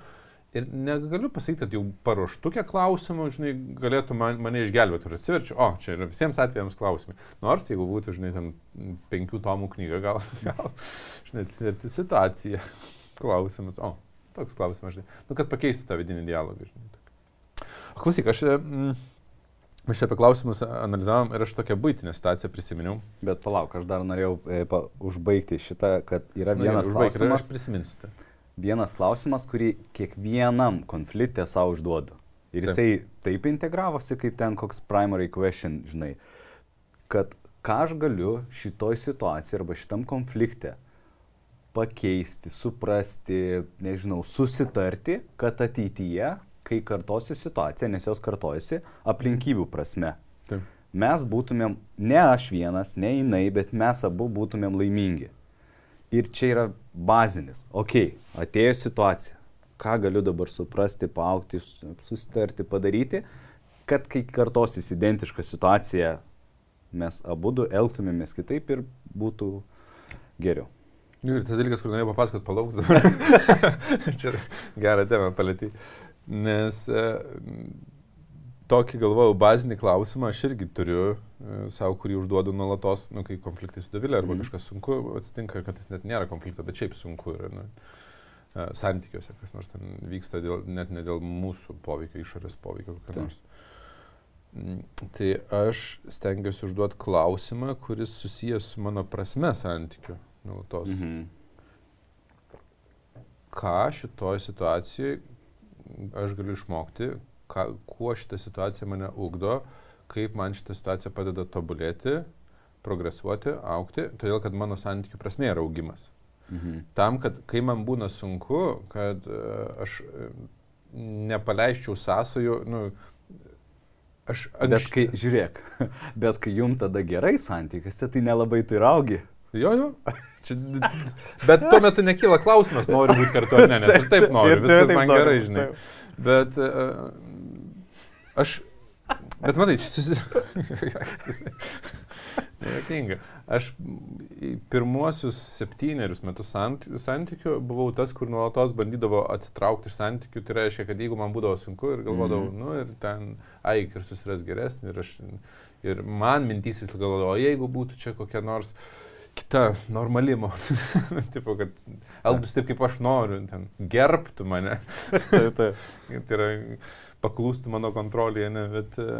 Ir negaliu pasakyti, kad jau paruoštukė klausimų, žinai, galėtų man, mane išgelbėti. Ir atsiverčiu, o, čia yra visiems atvejams klausimai. Nors jeigu būtų, žinai, ten penkių tomų knyga, gal, <laughs> gal žinai, atsiverti situaciją. <laughs> Klausimas, o, toks klausimas, žinai. Nu, kad pakeistų tą vidinį dialogą, žinai. klausyk, aš... Mm, Mes čia apie klausimus analizavom ir aš tokią būtinę situaciją prisiminiau. Bet palauk, aš dar norėjau e, pa, užbaigti šitą, kad yra Nu, vienas gerai, užbaik, ir klausimas. Aš prisiminsiu. tai. Vienas klausimas, kurį kiekvienam konflikte savo užduodu. Ir jisai taip, taip integravosi, kaip ten koks primary question, žinai, kad ką aš galiu šitoj situacijai arba šitam konflikte pakeisti, suprasti, nežinau, susitarti, kad ateityje, kai kartosi situacija, nes jos kartojasi aplinkybių prasme, taip. mes būtumėm, ne aš vienas, ne jinai, bet mes abu būtumėm laimingi. Ir čia yra bazinis. Ok, atėjo situacija. Ką galiu dabar suprasti, paaukti, susitarti, padaryti, kad kai kartosis identiška situacija, mes abu elgtumėmės kitaip ir būtų geriau. Nu, ir tas dalykas, kur norėjau papasakot, palauks dabar. <laughs> Čia gerą temą palėtį. Nes e, tokį galvojau bazinį klausimą aš irgi turiu e, savo, kurį užduodu nuolatos, nu, kai konfliktai su Dovilė arba mm. kažkas sunku atsitinka, kad jis net nėra konflikto, bet šiaip sunku yra. Nu, e, santykiuose, kas nors ten vyksta dėl, net ne dėl mūsų poveikio, išorės poveikio, kokia nors. Mm, tai aš stengiuosi užduoti klausimą, kuris susijęs su mano prasme santykiu nuolatos. Mhm. Ką šitoje situacijoje aš galiu išmokti, ką, kuo šitą situaciją mane ugdo, kaip man šitą situaciją padeda tobulėti, progresuoti, aukti, todėl kad mano santykių prasme yra augimas. Mhm. Tam, kad kai man būna sunku, kad uh, aš uh, nepaleisčiau sąsajų, nu, aš... Anks... Bet kai, žiūrėk, <laughs> bet kai jum tada gerai santykiuose, tai nelabai tu ir augi. Jo, jo. Čia, bet tuo metu nekyla klausimas, noriu būti kartu ar ne, nes ir taip noriu, viskas man gerai, žinai. Bet uh, aš, bet matai, čia <laughs> Nejuokinga. Aš pirmuosius septynerius metus santykių buvau tas, kur nuolatos bandydavo atsitraukti iš santykių. Tai reiškia, kad jeigu man būdavo sunku ir galvodavau, mm nu ir ten, ai, ir susiras geresnį. Ir, aš, ir man mintys vis galvodavo, o jeigu būtų čia kokia nors kita normalimo. <laughs> tipo, kad elgtųsi taip, kaip aš noriu, ten gerbtų mane. taip, taip. <laughs> tai yra paklūstų mano kontrolėje, ne, bet e,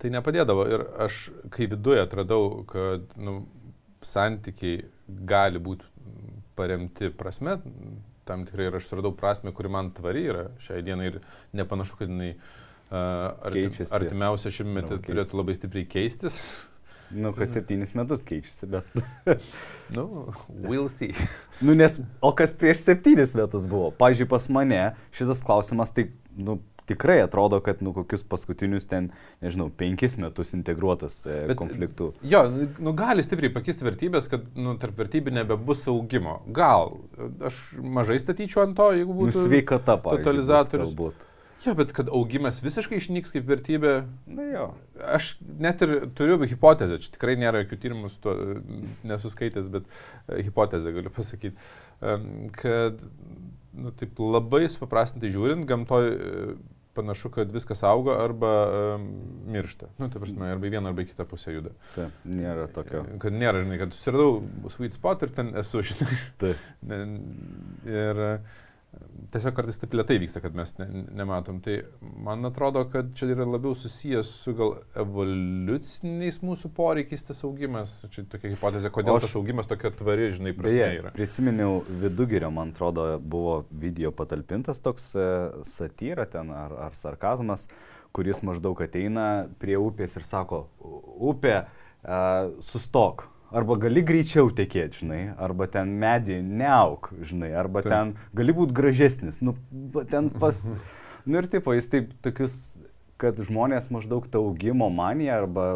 tai nepadėdavo. Ir aš, kai viduje atradau, kad nu, santykiai gali būti paremti prasme, tam tikrai ir aš suradau prasme, kuri man tvari yra šiai dienai ir nepanašu, kad jinai uh, artim, artimiausią šimtmetį turėtų labai stipriai keistis. Nu, kas septynis metus keičiasi, bet. <laughs> nu, we'll see. <laughs> nu, nes, o kas prieš septynis metus buvo? Pavyzdžiui, pas mane šitas klausimas tai, nu, tikrai atrodo, kad, nu, kokius paskutinius ten, nežinau, penkis metus integruotas e, Bet, konfliktų. Jo, nu, gali stipriai pakisti vertybės, kad, nu, tarp vertybių nebebus augimo. Gal. Aš mažai statyčiau ant to, jeigu būtų. Nu, sveikata, pavyzdžiui. Totalizatorius. Galbūt. Jo, bet kad augimas visiškai išnyks kaip vertybė. Na jo. Aš net ir turiu hipotezę, čia tikrai nėra jokių tyrimų su to nesuskaitęs, bet e, hipotezę galiu pasakyti, kad nu, taip labai supaprastintai žiūrint, gamtoj e, panašu, kad viskas auga arba um, miršta. Nu, tai prasme, arba į vieną, arba į kitą pusę juda. Taip, nėra tokio. Kad nėra, žinai, kad susiradau sweet spot ir ten esu, žinai. Taip. ir tiesiog kartais taip lietai vyksta, kad mes ne, nematom. Tai man atrodo, kad čia yra labiau susijęs su gal evoliuciniais mūsų poreikiais tas augimas. Čia tokia hipotezė, kodėl aš, tas augimas tokia tvari, žinai, prasme beje, yra. Prisiminiau vidugirio, man atrodo, buvo video patalpintas toks e, satyra ten ar, ar sarkazmas, kuris maždaug ateina prie upės ir sako, upė, uh, sustok arba gali greičiau tekėti, žinai, arba ten medį neauk, žinai, arba taip. ten gali būti gražesnis, nu, ten <laughs> pas... nu ir taip, jis taip tokius, kad žmonės maždaug ta augimo manija arba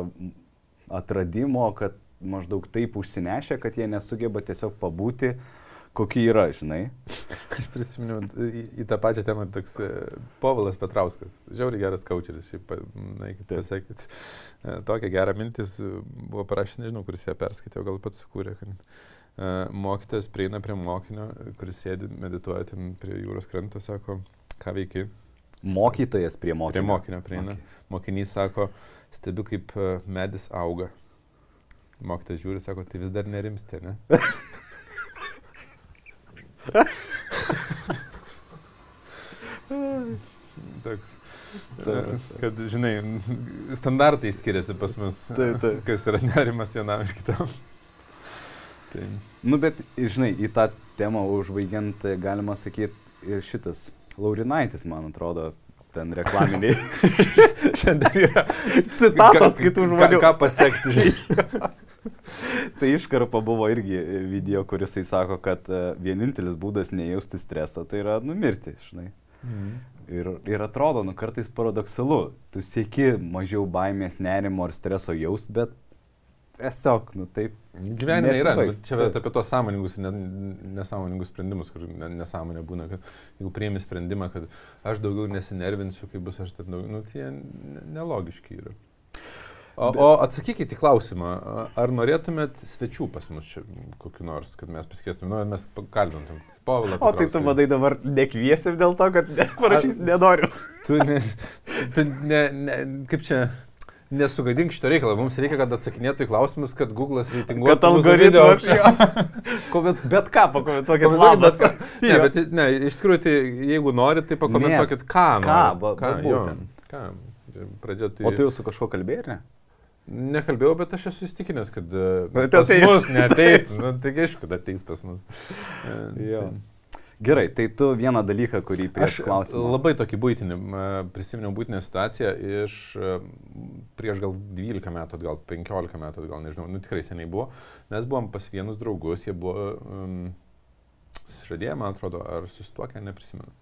atradimo, kad maždaug taip užsinešia, kad jie nesugeba tiesiog pabūti kokie yra, žinai. <laughs> Aš prisiminiau į, į tą pačią temą toks e, Povilas Petrauskas, žiauriai geras kaučeris, šiaip, na, iki pasakyti, e, tokia gera mintis buvo parašęs, nežinau, kuris ją perskaitė, gal pats sukūrė, kad uh, mokytas prieina prie mokinio, kuris sėdi, medituoja ten prie jūros kranto, sako, ką veiki. Mokytojas prie mokinio. Prie mokinio prieina. Okay. Mokinys sako, stebiu, kaip medis auga. Mokytas žiūri, sako, tai vis dar nerimstė, ne? <laughs> Toks. Kad, žinai, standartai skiriasi pas mus. Taip, taip. Kas yra nerimas vienam ir kitam. Tai. Nu, bet, žinai, į tą temą užbaigiant, galima sakyti, ir šitas Laurinaitis, man atrodo, ten reklaminiai <laughs> Šiandien yra citatos Ką- kitų ką- žmonių. Ką pasiekti, žinai. <laughs> <laughs> Tai iškarpa buvo irgi video, kuris jisai sako, kad e, vienintelis būdas nejausti stresą tai yra numirti, žinai. Ir, ir atrodo, nu kartais paradoksalu, tu sieki mažiau baimės, nerimo ar streso jaust, bet tiesiog, nu taip. Gyvenime yra, nu, čia taip. vat apie tos sąmoningus ir ne- nesąmoningus sprendimus, kur ne- nesąmonė būna, kad jeigu prieimi sprendimą, kad aš daugiau nesinervinsiu, kai bus aš ten daugiau, nu, tie ne- nelogiški yra. O, o atsakykite į klausimą, ar norėtumėt svečių pas mus čia kokiu nors, kad mes pasikėstum, nu, mes kalbintum. Povilą. O tai tu vadai dabar nekviesim dėl to, kad parašys nenoriu. Tu, ne, tu ne, ne, kaip čia, nesugadink šito reikalo, mums reikia, kad atsakinėtų į klausimus, kad Google'as reitinguotų. Kad algoritmas. <laughs> Koment, bet ką pakomentuokit. Komentuokit labas. bet ką. Ne, bet ne, iš tikrųjų, tai jeigu norit, tai pakomentuokit, ką. ką, ką, jo, būtent. ką. Pradėti. O tu jau su kažkuo kalbėjai, ar ne? Nekalbėjau, bet aš esu įstikinęs, kad e, Bet pas ateis. mus neateitų. <laughs> Nu, taigi aišku, kad ateis pas mus. E, tai- Gerai, tai tu vieną dalyką, kurį prieš Aš klausimą. labai tokį būtinį, m, prisiminiau būtinę situaciją iš e, prieš gal 12 metų, atgal 15 metų, atgal nežinau, nu tikrai seniai buvo. Mes buvom pas vienus draugus, jie buvo um, susižadėję, man atrodo, ar susituokę, neprisimenu.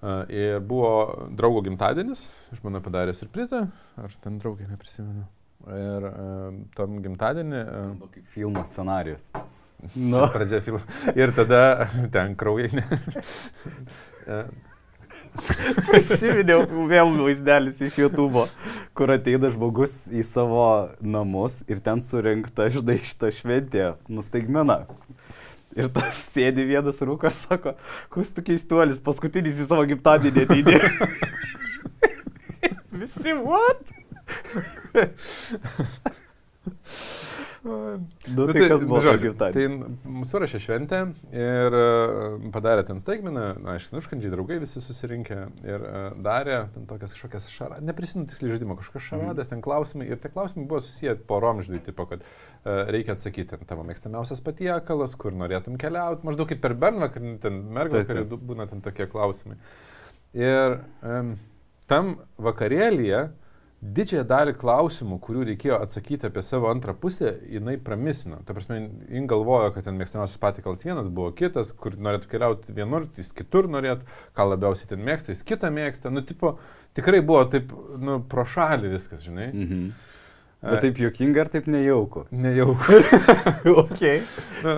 Uh, ir buvo draugo gimtadienis, žmona padarė surprizą, aš ten draugė neprisimenu. Ir uh, tam gimtadienį... Uh, kaip filmo scenarius. Nu. Pradžia filmo. <laughs> Ir tada <laughs> ten kraujai. <laughs> E, Prisiminiau vėl vaizdelis iš YouTube, kur ateina žmogus į savo namus ir ten surinkta, žinai, šitą šventę, nustaigmena. Ir tas sėdi vienas rūkas, sako, kus tu keistuolis, paskutinis į savo gimtadienį ateidė. Visi, what? <laughs> Nu, tai kas buvo žodžiu? Tai mūsų rašė šventę ir e, padarė ten staigmeną, na, aišku, nuškandžiai draugai visi susirinkę ir e, darė ten tokias kažkokias šaradas, neprisimenu tiksliai žaidimo, kažkokias šaradas, ten klausimai ir tie klausimai buvo susiję porom, žinai, tipo, kad e, reikia atsakyti, ten tavo mėgstamiausias patiekalas, kur norėtum keliauti, maždaug kaip per Bernvakarį, ten mergvakarį būna ten tokie klausimai. Ir um, tam vakarėlyje didžiąją dalį klausimų, kurių reikėjo atsakyti apie savo antrą pusę, jinai pramisino. Ta prasme, jin galvojo, kad ten mėgstamiausias patikalas vienas buvo kitas, kur norėtų keliauti vienur, jis kitur norėtų, ką labiausiai ten mėgsta, jis kitą mėgsta. Nu, tipo, tikrai buvo taip, nu, pro šalį viskas, žinai. Mhm. Bet taip juokinga ar taip nejauku? Nejauku. <laughs> ok. Na,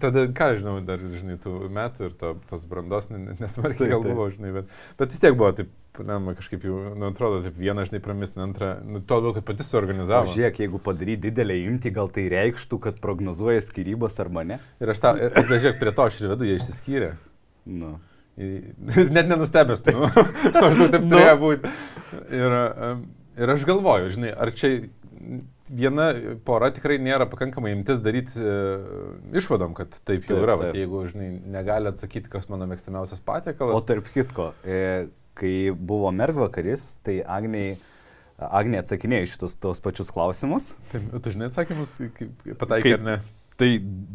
tada, ką žinau, dar, žinai, tų metų ir to, tos brandos ne- ne- nesmarkiai gal buvo, žinai, bet, bet vis tiek buvo taip, na, kažkaip jau, nu, atrodo, taip vieną, žinai, pramisina, antrą, nu, to labiau, kad pati O suorganizavo. žiūrėk, jeigu padarai didelę imtį, gal tai reikštų, kad prognozuoja skirybas ar mane? Ir aš tą, žiūrėk, prie to aš ir vedu, jie išsiskyrė. Nu. <laughs> Ir Net nenustebęs, nu, <laughs> maždaug taip Nu. turėjo būti. Ir, ir aš galvoju, žinai, ar čia viena pora tikrai nėra pakankamai imtis daryti e, išvadom, kad taip jau Taip, yra. Vat, taip. jeigu, žinai, negali atsakyti, kas mano mėgstamiausias O patiekalas. tarp kitko, e, kai buvo mergvakaris, tai Agniai, Agnė atsakinėjo šitus tos pačius klausimus. Tai, tu žinai atsakymus, pataikė Kaip- ar ne? Tai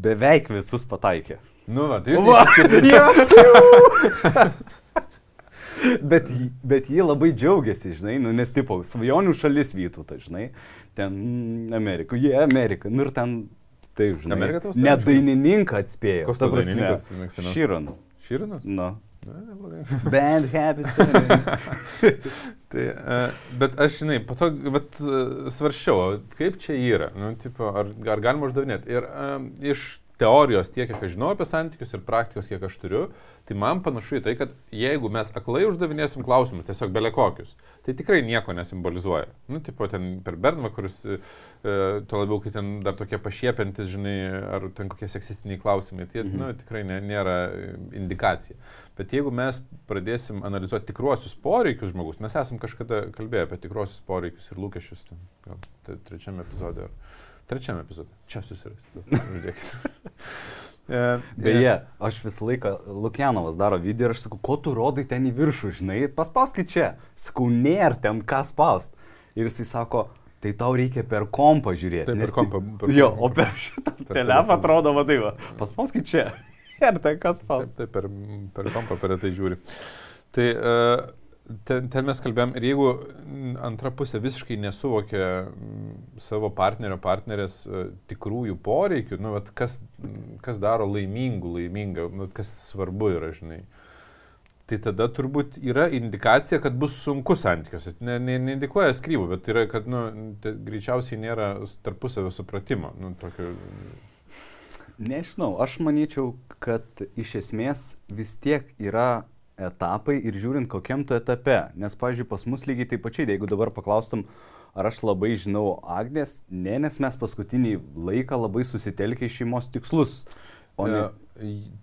beveik visus pataikė. Nu, va, tai jūs Va, <laughs> bet, jį- bet jie labai džiaugiasi, žinai, nu, nes tipo, svajonių šalis vytų, tai žinai, ten Amerika, jie Amerika, nu ir ten, taip, žinai, Amerika net šalis? dainininką atspėjo. Koks ta tavo dainininkas mėgstamiausias? Šironas. Šyrinas? Nu. <laughs> Bad habits. <laughs> Tai, e, bet aš, žinai, po to vat, e, svarščiau, o kaip čia yra, nu, tipo, ar, ar galima uždavinėti. Ir um, iš teorijos tiek, kiek aš žinau apie santykius ir praktikos, kiek aš turiu, tai man panašu į tai, kad jeigu mes aklai uždavinėsim klausimus, tiesiog belekokius, tai tikrai nieko nesimbolizuoja. Nu, tipo, ten per Bernvakarus, e, tuo labiau, kai ten dar tokie pašiepiantis, žinai, ar ten kokie seksistiniai klausimai, tai, mhm. nu, tikrai ne, nėra e, indikacija. Bet jeigu mes pradėsim analizuoti tikruosius poreikius žmogus, mes esam kažkada kalbėję apie tikruosius poreikius ir lūkesčius, ten, gal tre- trečiame epizode. Ar, trečiame epizode. Čia susirasti. Uždėkit. <laughs> E, Beje, aš visą laiką, Lukianovas daro video ir aš sakau, ko tu rodai ten į viršų, žinai, paspauskit čia. Sakau, nėra ten ką spaust. Ir jisai sako, tai tau reikia per kompą žiūrėti. Taip, per nes kompą, per jo, kompą. o per šitą telefą telefoną. atrodo, vadai, va, paspauskit čia. <laughs> Ir ten kas spaust. Taip, taip per, per kompą per tai žiūri. Tai uh, ten, ten mes kalbėjom ir jeigu antra pusė visiškai nesuvokia mm, savo partnerio, partnerės uh, tikrųjų poreikių, nu, vat, kas, kas daro laimingų, laimingą, nu, kas svarbu yra, žinai. Tai tada turbūt yra indikacija, kad bus sunku santykiuose. Ne, ne, neindikuoja skrybų, bet yra, kad nu, tai greičiausiai nėra tarpusavio supratimo. Nu, tokio, Nežinau, aš manyčiau, kad iš esmės vis tiek yra etapai ir žiūrint kokiam tu etape. Nes, pavyzdžiui, pas mus lygiai taip pačiai, jeigu dabar paklaustum, ar aš labai žinau Agnės, ne, nes mes paskutinį laiką labai susitelkę į šeimos tikslus. O ne,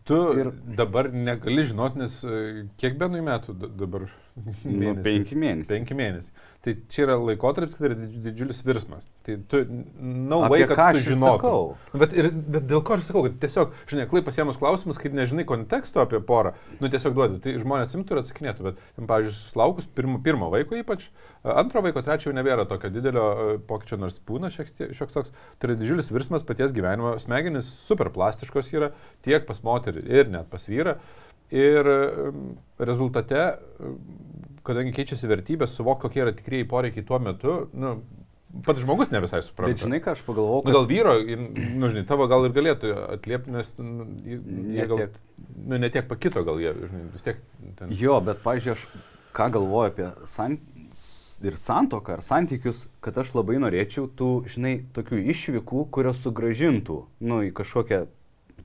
tu ir dabar negali žinot, nes e, kiek benui metų dabar? Mėnesį. Nu, penki mėnesiai. Penki mėnesiai. Tai čia yra laikotarpis, kad yra didžiulis virsmas. Tai tu, no way, kad tu žinotum. Bet, ir, bet dėl ko aš sakau, kad tiesiog, žinai, klai pasiemus klausimus, kai nežinai konteksto apie porą, nu tiesiog duodi, tai žmonės imtų ir atsakinėtų, bet, ten, pavyzdžiui, susilaukus pirmo, pirmo vaiko ypač, antro vaiko, trečio nebėra tokio didelio pokyčio, nors būna šioks toks, tai yra didžiulis virsmas paties gyvenimo, smegenys super plastiškos yra tiek pas moterį ir net pas vyrą. Ir rezultate kadangi keičiasi vertybės, suvok, kokie yra tikrieji poreikiai tuo metu, nu, pats žmogus ne visai supranta. Bet žinai, ką aš pagalvojau? Kad... Nu, gal vyro, nu, žinai, tavo gal ir galėtų atliepti, nes nu, jie gal, tiek... nu, netiek pakito, gal jie, žinai, vis tiek. Ten... Jo, bet, pažiūrėjau, aš ką galvoju apie san... ir santoką ar santykius, kad aš labai norėčiau tų, žinai, tokių išvykų, kurios sugražintų, nu, į kažkokią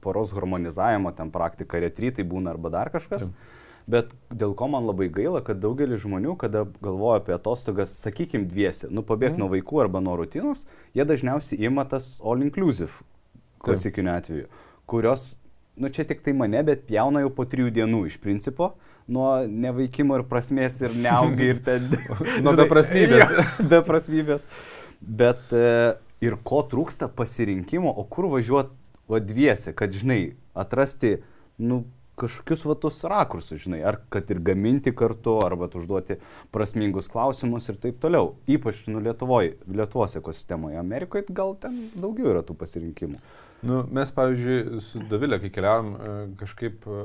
poros harmonizavimo ten praktiką, retrytai būna arba dar kažkas. Taip Bet dėl ko man labai gaila, kad daugelis žmonių, kada galvoja apie atostogas, sakykime, dviesi, nu pabėgti mm. nuo vaikų arba nuo rutinos, jie dažniausiai ima tas all inclusive klasikiniu atveju, kurios, nu čia tik tai mane, bet pjauna jau po trijų dienų iš principo, nuo nevaikimo ir prasmės ir neaugi ir ten... <laughs> <laughs> nuo beprasmybės. <laughs> beprasmybės. Bet e, ir ko trūksta pasirinkimo, o kur važiuoti vadviesi, kad, žinai, atrasti, nu, kažkokius vatus rakursus, žinai, ar kad ir gaminti kartu, arba užduoti prasmingus klausimus ir taip toliau. Ypač, nu, Lietuvoje, Lietuvos ekosistemoje, Amerikoje gal ten daugiau yra tų pasirinkimų. Nu, mes, pavyzdžiui, su Davilė, kai keliavom, e, kažkaip e,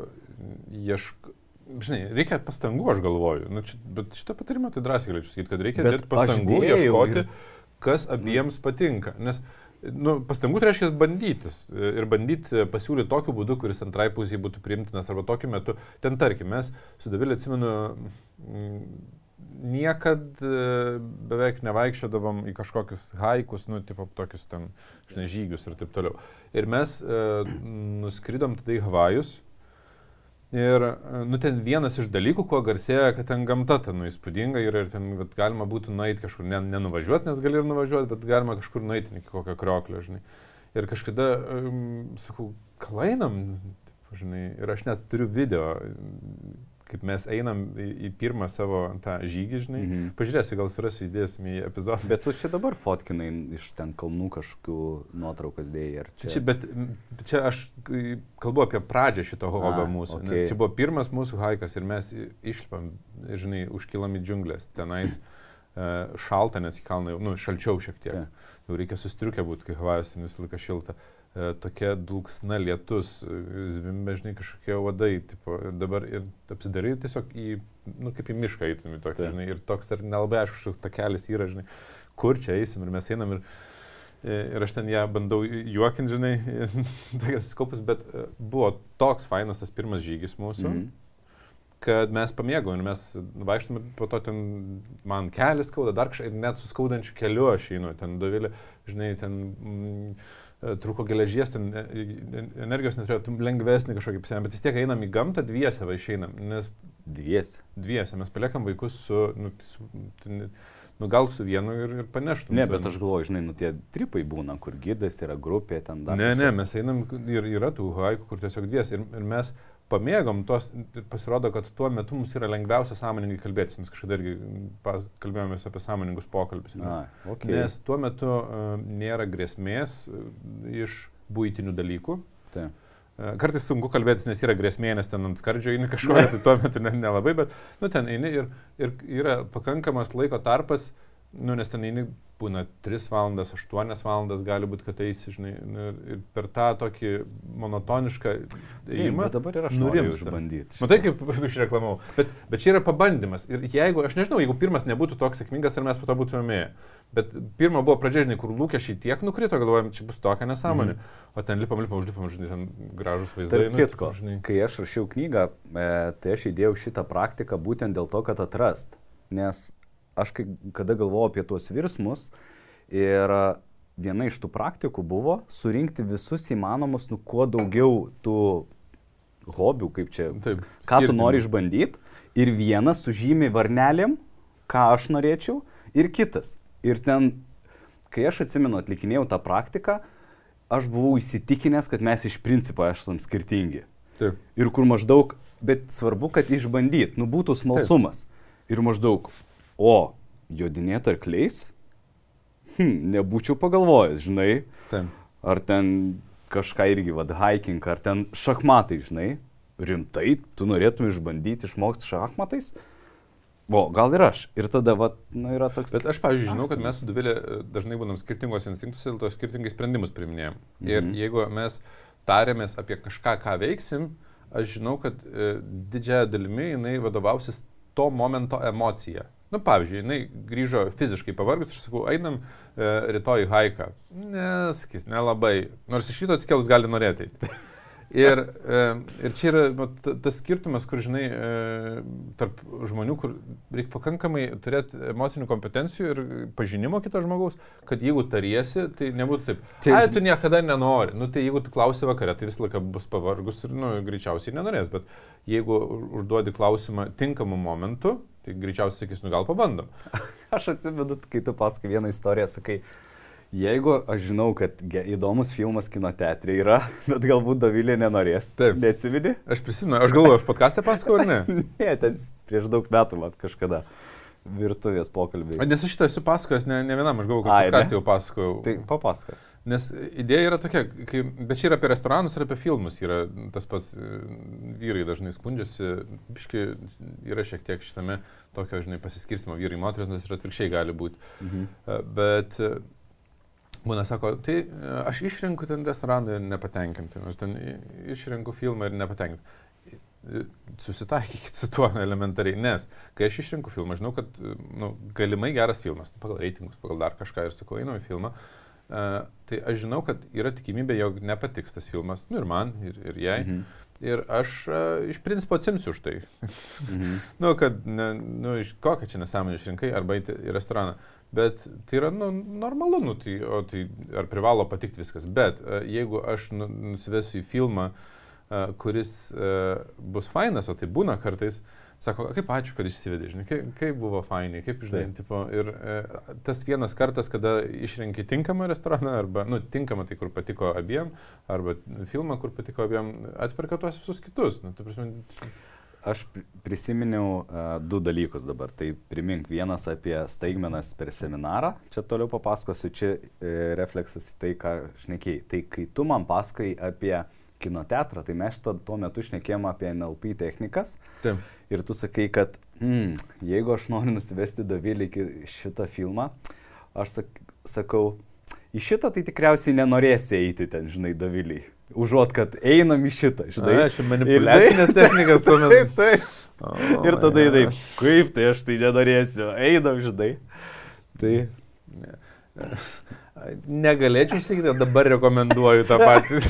iešk... Žinai, reikia pastangų, aš galvoju. Nu, čia, bet šitą patarimą tai drąsiai galėčiau sakyti, kad reikia dėti pastangų, ieškoti, ir... kas abiems patinka. Nes uh, Nu, pastangų tai reiškia bandytis ir bandyti pasiūlyti tokiu būdu, kuris antrai pusiai būtų priimtinas arba tokiu metu. Ten tarkim, mes su Davilė atsimenu, niekad e, beveik nevaikščiodavom į kažkokius haikus, nu, tipo tokius ten, žinai, žygius ir taip toliau. Ir mes e, nuskridom tada į Havajus Ir, nu, ten vienas iš dalykų, kuo garsėja, kad ten gamta ten nu, įspūdinga ir, ir ten vat, galima būtų nueiti kažkur, ne, nenuvažiuoti, nes gali ir nuvažiuoti, bet galima kažkur nueiti iki kokio krioklio, žinai. Ir kažkada, um, sakau, kalainam, žinai, ir aš net turiu video, kaip mes einam į, į pirmą savo tą žygį, žinai. Mhm. Pažiūrėsiu, gal surasiu įdėsim į epizodą. Bet tu čia dabar fotkinai iš ten kalnų kažkokių nuotraukas dėjai. Čia? čia, bet čia aš kalbu apie pradžią šito hobio mūsų. Okay. Čia buvo pirmas mūsų haikas ir mes išlipam, žinai, užkilam į džiunglės. Tenais uh, šalta, nes į kalną jau, nu, šalčiau šiek tiek. Ta. Jau reikia sustriukę būti, kai Havajus ten visą laiką šilta. Uh, E, tokia dulksna lietus, e, zvimbė, žinai, kažkokie vadai, tipo, ir dabar ir apsidarai tiesiog į, nu, kaip į mišką eitumį tokį, žinai, ir toks ar nelabai aišku, kažkoks takelis yra, žinai, kur čia eisim ir mes einam ir, e, ir aš ten ją bandau juokinti, žinai, <laughs> tokias skopus, bet buvo toks fainas tas pirmas žygis mūsų. Mm -hmm kad mes pamėgom ir mes vaikštom ir po to ten man kelias skauda, dar kažkaip ir net su skaudančiu keliu aš einu, ten dovilė, žinai, ten... Mm, E, trūko geležies, ten e, e, energijos neturėjo, lengvesnį kažkokį psėmę, bet vis tiek einam į gamtą dviese va išeinam, nes... Dviese. Dviese, mes paliekam vaikus su, nu, su ten, nu gal su vienu ir, ir paneštum. Ne, bet ten. aš galvoju, žinai, nu tie tripai būna, kur gydas yra grupė, ten dar. Ne, ne, mes einam ir yra tų haiku, kur tiesiog dvies ir, ir mes pamėgom tos, pasirodo, kad tuo metu mums yra lengviausia sąmoningai kalbėtis. Mes kažkada irgi kalbėjomės apie sąmoningus pokalbius. A, okay. Nes tuo metu uh, nėra grėsmės uh, iš būtinių dalykų. Tai. Uh, kartais sunku kalbėtis, nes yra grėsmė, nes ten ant skardžio eini kažkoje, tai tuo metu nelabai, bet nu, ten eini ir, ir yra pakankamas laiko tarpas nu, nes ten eini būna 3 valandas, 8 valandas gali būti, kad eisi, žinai, nu, ir per tą tokį monotonišką įėjimą. Bet dabar ir aš noriu išbandyti. Matai, kaip <laughs> aš reklamau. Bet, bet čia yra pabandymas. Ir jeigu, aš nežinau, jeigu pirmas nebūtų toks sėkmingas, ar mes po to būtume ėję. Bet pirmą buvo pradžia, žinai, kur lūkesčiai tiek nukrito, galvojam, čia bus tokia nesąmonė. Mm. O ten lipam, lipam, užlipam, žinai, ten gražus vaizdai. Tarp nu, kitko, žinai. kai aš rašiau knygą, e, tai aš įdėjau šitą praktiką būtent dėl to, kad atrast. Nes aš kai, kada galvojau apie tuos virsmus ir viena iš tų praktikų buvo surinkti visus įmanomus, nu, kuo daugiau tų hobių, kaip čia, Taip, ką tu nori išbandyti. Ir vienas sužymi varnelėm, ką aš norėčiau, ir kitas. Ir ten, kai aš atsimenu, atlikinėjau tą praktiką, aš buvau įsitikinęs, kad mes iš principo esame skirtingi. Taip. Ir kur maždaug, bet svarbu, kad išbandyt, nu būtų smalsumas. Taip. Ir maždaug, o, jodinėt arkliais? Hm, nebūčiau pagalvojęs, žinai. Taip. Ar ten kažką irgi, vad, hiking, ar ten šachmatai, žinai. Rimtai, tu norėtum išbandyti išmokti šachmatais? O, gal ir aš. Ir tada, va, nu, yra toks. Bet aš, pavyzdžiui, žinau, kad mes su Duvilė e, dažnai būnam skirtingos instinktus ir to skirtingai sprendimus priminėjom. Mhm. Ir jeigu mes tarėmės apie kažką, ką veiksim, aš žinau, kad e, didžiąją dalimi jinai vadovausis to momento emocija. Nu, pavyzdžiui, jinai grįžo fiziškai pavargus ir sakau, einam e, rytoj į haiką. Nesakys, nelabai. Nors iš ryto atsikėlus gali norėti. Ir, e, ir čia yra nu, tas skirtumas, kur, žinai, e, tarp žmonių, kur reikia pakankamai turėti emocinių kompetencijų ir pažinimo kito žmogaus, kad jeigu tariesi, tai nebūtų taip. Čia, Ai, tu niekada nenori. Nu, tai jeigu tu klausi vakare, tai visą laiką bus pavargus ir, nu, greičiausiai nenorės. Bet jeigu užduodi klausimą tinkamu momentu, tai greičiausiai sakys, nu gal pabandom. <laughs> Aš atsimenu, kai tu pasakai vieną istoriją, sakai, Jeigu aš žinau, kad įdomus filmas kino teatrė yra, <laughs> bet galbūt Davilė nenorės. Taip. Neatsimeni? Aš prisimenu, aš galvoju, aš podcast'e pasakojau ar ne? <laughs> ne, ten prieš daug metų, mat kažkada. Virtuvės pokalbiai. Nes aš šitą esu pasakojęs ne, ne vienam, aš galvoju, kad podcast'e jau pasakojau. Tai papasakok. Nes idėja yra tokia, kai, bet čia yra apie restoranus ir apie filmus. Yra tas pats vyrai dažnai skundžiasi, biški yra šiek tiek šitame tokio, žinai, pasiskirstimo vyrai, moteris, nes ir atvirkščiai gali būti. Mhm. Bet Būna sako, tai e, aš išrenku ten restoraną ir nepatenkinti, aš ten išrenku filmą ir nepatenkinti. Susitaikykit su tuo elementariai, nes kai aš išrenku filmą, žinau, kad nu, galimai geras filmas, pagal reitingus, pagal dar kažką ir sakau, einu į filmą, uh, tai aš žinau, kad yra tikimybė, jog nepatiks tas filmas, nu ir man, ir, ir jai. Mhm. Ir aš uh, iš principo atsimsiu už tai. mhm. <laughs> nu, kad, ne, nu, iš kokią čia nesąmonę išrinkai arba į restoraną. Uh, Bet tai yra nu, normalu, nu, tai, o tai ar privalo patikti viskas. Bet uh, jeigu aš nu, nusivesiu į filmą, uh, kuris uh, bus fainas, o tai būna kartais, sako, kaip ačiū, kad išsivedė, žinai, kaip, kaip buvo fainai, kaip žinai, tipo, ir uh, tas vienas kartas, kada išrenki tinkamą restoraną, arba, nu, tinkamą tai, kur patiko abiem, arba filmą, kur patiko abiem, atperka tuos visus kitus. Nu, prasme, Aš prisiminiau uh, du dalykus dabar. Tai primink vienas apie staigmenas per seminarą. Čia toliau papasakosiu, čia e, refleksas į tai, ką šnekėjai. Tai kai tu man pasakai apie kino teatrą, tai mes tuo metu šnekėjom apie NLP technikas. Taip. Ir tu sakai, kad hmm, jeigu aš noriu nusivesti Davilį iki šitą filmą, aš sak, sakau, į šitą tai tikriausiai nenorėsi eiti ten, žinai, Davilį. Užuot, kad einam į šitą, žinai. Na, aš manipulacinės technikas tuomet. Taip, taip. O, ir tada jinai, kaip tai aš tai nenorėsiu, einam, žinai. Tai. Negalėčiau sakyti, dabar rekomenduoju tą patį. <laughs>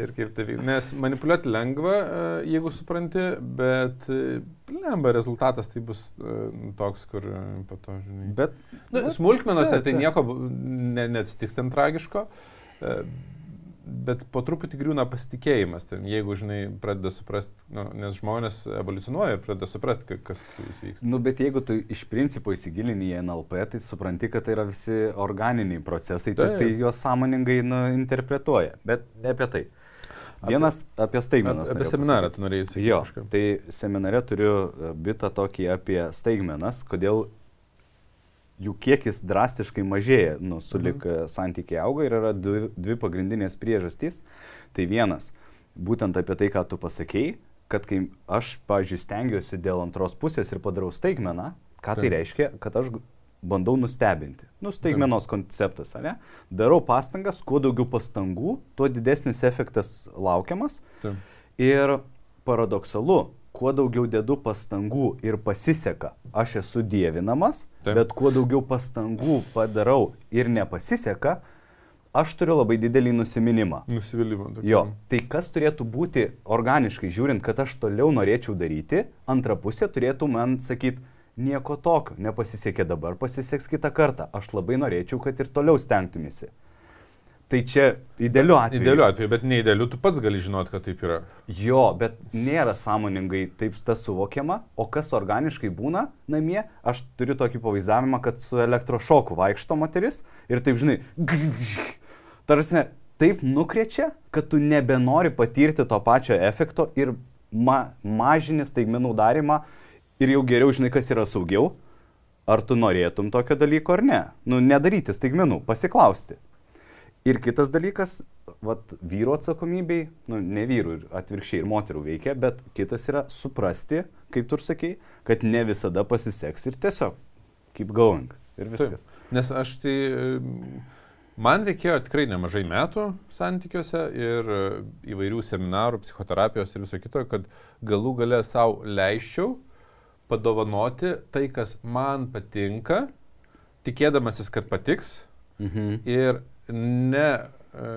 ir kaip tai vyksta. Nes manipuliuoti lengva, e, jeigu supranti, bet e, lemba rezultatas tai bus e, toks, kur po to, žinai. Bet, nu, smulkmenos, tai nieko ne, neatsitiks ten tragiško bet po truputį griūna pasitikėjimas, ten, jeigu, žinai, pradeda suprasti, nu, nes žmonės evoliucionuoja ir pradeda suprasti, kas jis vyksta. Nu, bet jeigu tu iš principo įsigilini į NLP, tai supranti, kad tai yra visi organiniai procesai, tai, tai juos sąmoningai nu, interpretuoja, bet ne apie tai. Vienas apie, apie staigmenas. Apie seminarą tu norėjai sakyti. Jo, kažką. tai seminare turiu e, bitą tokį apie staigmenas, kodėl jų kiekis drastiškai mažėja, nu, sulik mhm. santykiai auga ir yra dvi, dvi pagrindinės priežastys. Tai vienas, būtent apie tai, ką tu pasakėjai, kad kai aš, pavyzdžiui, stengiuosi dėl antros pusės ir padarau staigmeną, ką tai reiškia, kad aš bandau nustebinti. Nu, staigmenos konceptas, ne? Darau pastangas, kuo daugiau pastangų, tuo didesnis efektas laukiamas. Taip. Ir paradoksalu, kuo daugiau dedu pastangų ir pasiseka, aš esu dievinamas, Taip. bet kuo daugiau pastangų padarau ir nepasiseka, aš turiu labai didelį nusiminimą. Nusivylimą. Jo, tai kas turėtų būti organiškai žiūrint, kad aš toliau norėčiau daryti, antra pusė turėtų man sakyti, nieko tokio, nepasisekė dabar, pasiseks kitą kartą. Aš labai norėčiau, kad ir toliau stengtumėsi. Tai čia idealiu atveju. Idealiu atveju, bet neįdėliu, tu pats gali žinot, kad taip yra. Jo, bet nėra sąmoningai taip tas suvokiama, o kas organiškai būna namie, aš turiu tokį pavaizdavimą, kad su elektrošoku vaikšto moteris ir taip žinai, tarsi taip nukrečia, kad tu nebenori patirti to pačio efekto ir ma mažini staigmenų darimą ir jau geriau žinai, kas yra saugiau, ar tu norėtum tokio dalyko ar ne. Nu, nedaryti staigmenų, pasiklausti. Ir kitas dalykas, vat, vyru atsakomybei, nu, ne vyrų ir atvirkščiai ir moterų veikia, bet kitas yra suprasti, kaip tu ir sakei, kad ne visada pasiseks ir tiesiog keep going ir viskas. Taip. Nes aš tai, man reikėjo tikrai nemažai metų santykiuose ir e, įvairių seminarų, psichoterapijos ir viso kito, kad galų gale savo leiščiau padovanoti tai, kas man patinka, tikėdamasis, kad patiks Mhm. ir ne, e,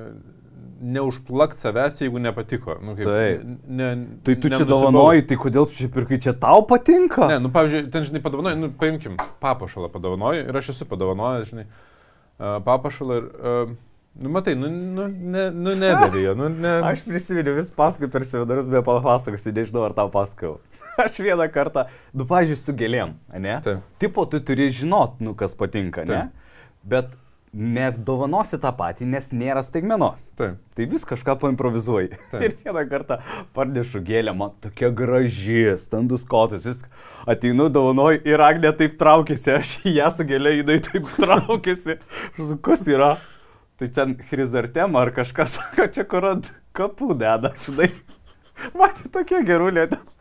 neužplakt savęs, jeigu nepatiko. Nu, kaip, Taip. Ne, Tai tu čia dovanoji, tai kodėl tu čia pirkai, čia tau patinka? Ne, nu, pavyzdžiui, ten, žinai, padovanoju, nu, paimkim, papašalą padovanoju ir aš esu padovanojęs, žinai, uh, papašalą ir, uh, nu, matai, nu, nu, ne, nu nedavė <laughs> jo, nu, ne. Aš prisimenu vis paskui per seminarus, be papasakosiu, nežinau ar tau pasakau. Aš vieną kartą, nu, pažiūrėjau, su gėlėm, ne? Taip. Tipo, tu turi žinot, nu, kas patinka, ne? Taip. Bet nedovanosi tą patį, nes nėra staigmenos. Taip. Tai vis kažką paimprovizuoji. Taip. Ir vieną kartą parnešu gėlę, man tokia graži, standus kotas, viską. Ateinu, dovanoju ir Agnė taip traukėsi, aš į ją su gėlė, jinai taip <laughs> traukėsi. Sakau, kas yra? Tai ten chrizartema ar kažkas, <laughs> sako, čia kur ant kapų deda, žinai. Matė tokia gerulė. ten.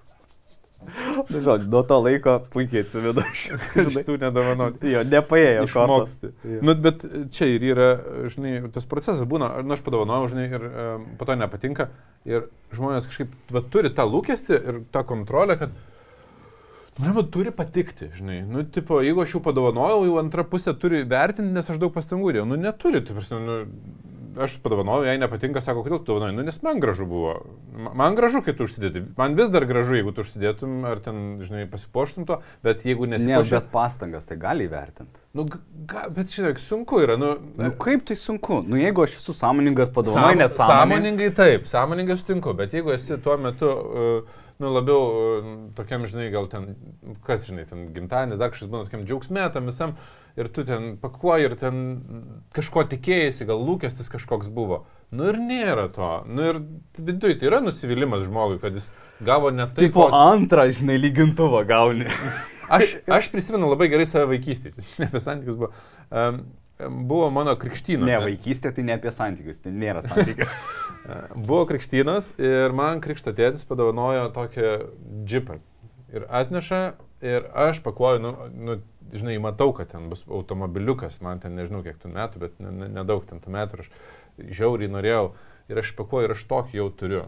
Nu, žodžiu, nuo to laiko puikiai atsimenu. Iš <laughs> tų nedovanoti. Jo, nepaėjo Išmoksti. Nu, bet čia ir yra, žinai, tas procesas būna, nu, aš padovanojau, žinai, ir um, po to nepatinka. Ir žmonės kažkaip, va, turi tą lūkestį ir tą kontrolę, kad, nu, va, turi patikti, žinai. Nu, tipo, jeigu aš jau padovanojau, jau antra pusė turi vertinti, nes aš daug pastangų dėjau. Nu, neturi, tai prasme, nu, aš padovanojau, jai nepatinka, sako, kodėl tu dovanojai, nu, nes man gražu buvo. Ma- Man gražu, kai tu užsidėti. Man vis dar gražu, jeigu tu užsidėtum, ar ten, žinai, pasipoštum to, bet jeigu Ne, nesipoštum. bet pastangas tai gali įvertinti. Nu, ga, bet žiūrėk, sunku yra, nu, Nu kaip tai sunku? Nu jeigu aš esu sąmoningas, padovanoju Sąmo- nesąmoningai. Sąmoningai taip, sąmoningai sutinku, bet jeigu esi tuo metu, uh, nu, labiau uh, tokiam, žinai, gal ten, kas, žinai, ten gimtadienis, dar kažkas būna tokiam džiaugsmė tam visam, ir tu ten pakuoji ir ten kažko tikėjai, gal lūkestis kažkoks buvo. Nu ir nėra to. Nu ir viduje tai yra nusivylimas žmogui, kad jis gavo ne tai, Taip, po antrą, žinai, lygintuvą gauni. Aš, aš prisimenu labai gerai save vaikystėje, <laughs> žinai, apie santykius buvo. Um, buvo mano krikštynas. Ne, vaikystė tai ne apie santykius, tai nėra santykių. <laughs> Buvo krikštynas ir man krikšto tėtis padovanojo tokią džipą. Ir atneša ir aš pakuoju, nu, nu, žinai, matau, kad ten bus automobiliukas, man ten nežinau kiek tų metų, bet ne- ne- nedaug ten tų metų aš žiauriai norėjau. Ir aš pakuoju ir aš tokį jau turiu.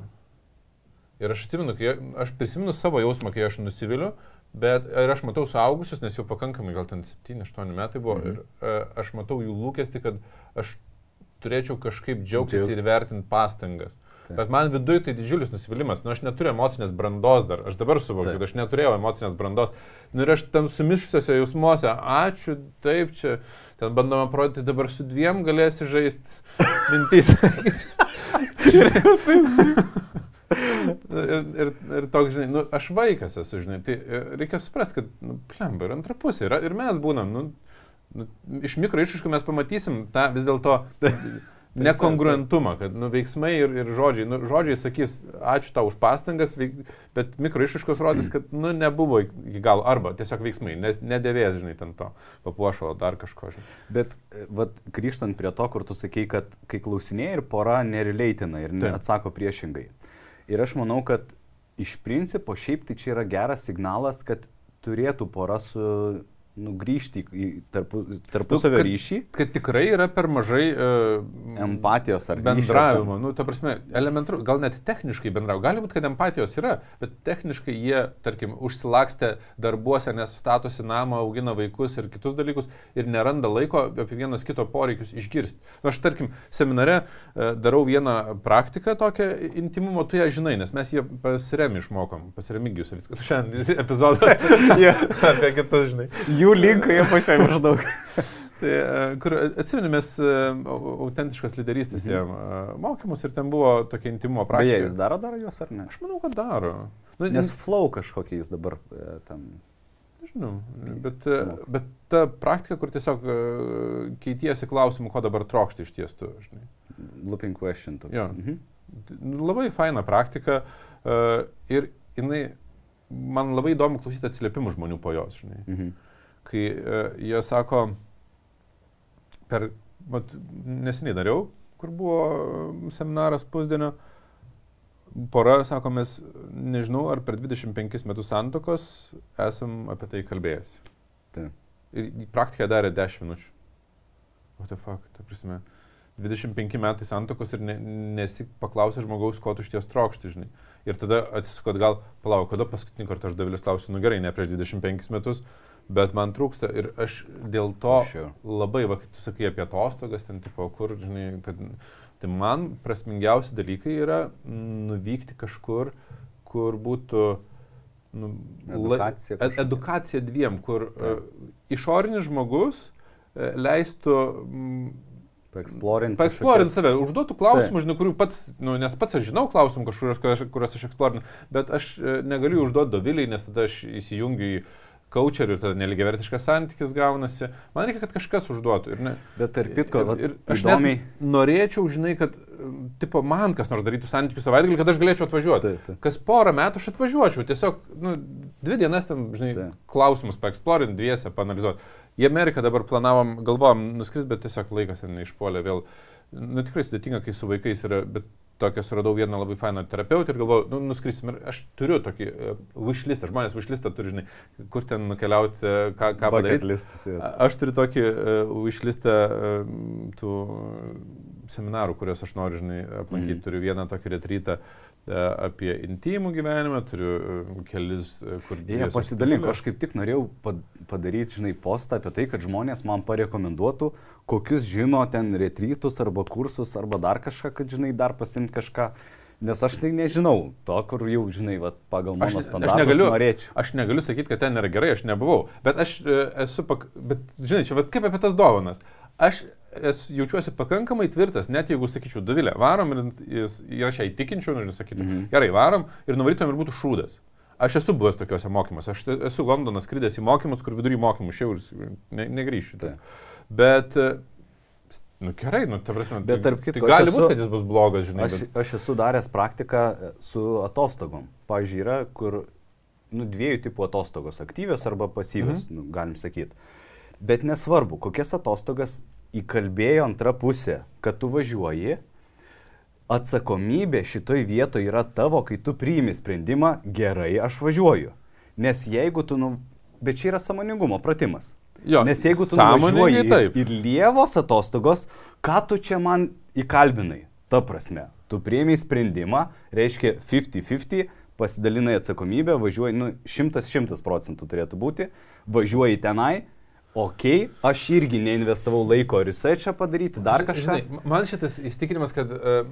Ir aš atsimenu, kai aš prisimenu savo jausmą, kai aš nusiviliu, bet ir aš matau suaugusius, nes jau pakankamai, gal ten 7-8 metai buvo, Mhm. ir e, aš matau jų lūkesti, kad aš turėčiau kažkaip džiaugtis Džiaug- ir vertinti pastangas. Taip. Bet man viduje tai didžiulis nusivylimas, nu aš neturiu emocinės brandos dar, aš dabar suvokiu, kad aš neturėjau emocinės brandos. Nu ir aš tam sumišusiuose jausmuose, ačiū, taip čia, ten bandoma parodyti, dabar su dviem galėsi žaisti <laughs> mintys. <laughs> <laughs> ir, ir, ir toks, žinai, nu, aš vaikas esu, žinai, tai e, reikia suprasti, kad, nu, plemba, ir antra pusė yra, ir mes būnam, nu, nu, iš mikro išaiškų mes pamatysim tą vis dėlto <laughs> nekongruentumą, kad nu, veiksmai ir, ir žodžiai, nu, žodžiai sakys, ačiū tau už pastangas, veik, bet mikro išaiškos rodys, kad nu, nebuvo iki galo, arba tiesiog veiksmai, nes nedėvės, žinai, ten to papuošalo, dar kažko, žinai. Bet, e, vat, grįžtant prie to, kur tu sakei, kad kai klausinėjai ir pora nereleitina ir Taip. atsako priešingai. Ir aš manau, kad iš principo šiaip tai čia yra geras signalas, kad turėtų pora su, nu, grįžti į tarpu, tarpusavio Nu, kad- ryšį, Kad tikrai yra per mažai uh, empatijos ar ryšio, bendravimo. Nu, ta prasme, elementaru, gal net techniškai bendravo. Gali būti, kad empatijos yra, bet techniškai jie, tarkim, užsilakstė darbuose, nes statosi namą, augina vaikus ir kitus dalykus ir neranda laiko apie vienas kito poreikius išgirsti. Nu, aš, tarkim, seminare e, darau vieną praktiką tokią intimumo, tu ją žinai, nes mes ją pasiremi išmokom, pasiremigijus viską. <laughs> Šiandien epizodas <laughs> apie kitus, žinai. Jų linkai apačiai maždaug. <laughs> Tai, e, kur atsimeni, mes e, au- autentiškas lyderystės jam e, mokymus ir ten buvo tokia intimumo Beje, praktika. jis daro dar juos ar ne? Aš manau, kad daro. Nu, Nes flow kažkokiais dabar e, tam. Nežinau, bet, bet ta praktika, kur tiesiog keitiesi klausimų, ko dabar trokšti iš tiesų, žinai. Looping question toks. Jo. Mhm. Nu, Labai faina praktika ir jinai, man labai įdomu klausyti atsiliepimų žmonių po jos, žinai. Mhm. Kai uh, jie sako, per, mat, neseniai dariau, kur buvo e, seminaras pusdienio, pora, sako, mes nežinau, ar per 25 metus santokos esam apie tai kalbėjęs. Taip. Ir į praktiką darė 10 minučių. What the fuck, ta prasme. 25 metai santokos ir ne, nesi paklausę žmogaus, ko tu iš ties trokšti, žinai. Ir tada atsisuko atgal, palauk, kada paskutinį kartą aš davilis klausiu, nu gerai, ne prieš 25 metus, bet man trūksta ir aš dėl to Sure. labai, va, kaip tu sakai apie atostogas, ten tipo, kur, žinai, kad, tai man prasmingiausi dalykai yra nuvykti kažkur, kur būtų nu, la- Edukacija ed- edukacija dviem, kur Taip. uh, išorinis žmogus uh, leistų mm, Paeksplorinti. paeksplorint kažkokias- save, užduotų klausimų, žinai, kurių pats, nu, nes pats aš žinau klausimų kažkurios, kuriuos aš eksplorinu, bet aš e, negaliu užduoti doviliai, nes tada aš įsijungiu į coacherių, tada neligiavertiškas santykis gaunasi. Man reikia, kad kažkas užduotų. Ir, ne, Bet tarp kitko, vat ir aš įdomiai. norėčiau, žinai, kad, tipo, man kas nors darytų santykių savaitgalį, kad aš galėčiau atvažiuoti. Taip, taip. Kas porą metų aš atvažiuočiau, tiesiog, nu, dvi dienas ten, žinai, Taip. klausimus paeksplorint, dviese, panalizuoti. Į Ameriką dabar planavom, galvom nuskris, bet tiesiog laikas ten neišpuolė vėl. Nu, tikrai sudėtinga, kai su vaikais yra, bet tokią suradau vieną labai fainą terapeutę ir galvoju, nu, nuskrisim. Ir aš turiu tokį uh, wishlistą, žmonės wishlistą turi, žinai, kur ten nukeliauti, uh, ką, ką padaryti. listas. A- Aš turiu tokį wishlistą uh, tų seminarų, kuriuos aš noriu, žinai, aplankyti. Mm. Turiu vieną tokį retrytą uh, apie intimų gyvenimą, turiu uh, kelis, uh, kur... Jie pasidalink, aš kaip tik norėjau pad- padaryti, žinai, postą apie tai, kad žmonės man parekomenduotų, kokius žino ten retrytus arba kursus arba dar kažką, kad, žinai, dar pasimti kažką. Nes aš tai nežinau, to, kur jau, žinai, vat, pagal Aš, mano aš, standartus negaliu, norėčiau. aš negaliu sakyti, kad ten yra gerai, aš nebuvau. Bet aš e, esu, pak, bet, žinai, čia vat, kaip apie tas dovanas. Aš esu, jaučiuosi pakankamai tvirtas, net jeigu sakyčiau, Davilė, varom ir, ir aš ją įtikinčiau, nu, sakytų, Mhm. gerai, varom ir nuvarytum ir būtų šūdas. Aš esu buvęs tokiuose mokymuose, aš esu Londonas skridęs į mokymus, kur vidury mokymų šiau ir ne, negrįšiu. ten. Bet, e, nu gerai, nu, ta prasme, Bet tarp tai, kitko, tai gali būti, kad jis bus blogas, žinai. Aš, Bet, aš esu daręs praktiką e, su atostogom. Pavyzdžiui, yra, kur nu, dviejų tipų atostogos - aktyvios arba pasyvios, mhm. nu, galim sakyti. Bet nesvarbu, kokias atostogas įkalbėjo antra pusė, kad tu važiuoji, atsakomybė šitoj vietoje yra tavo, kai tu priimi sprendimą, gerai, aš važiuoju. Nes jeigu tu, nu, bet čia yra samoningumo pratimas. jo, Nes jeigu tu nuvažiuoji taip. ir, ir lievos atostogos, ką tu čia man įkalbinai? Ta prasme, tu prieimiai sprendimą, reiškia 50-50, pasidalinai atsakomybę, važiuoji, nu, 100-100 procentų turėtų būti, važiuoji tenai, okay, aš irgi neinvestavau laiko researchą padaryti, dar kažką. Žinai, man šitas įstikinimas, kad uh,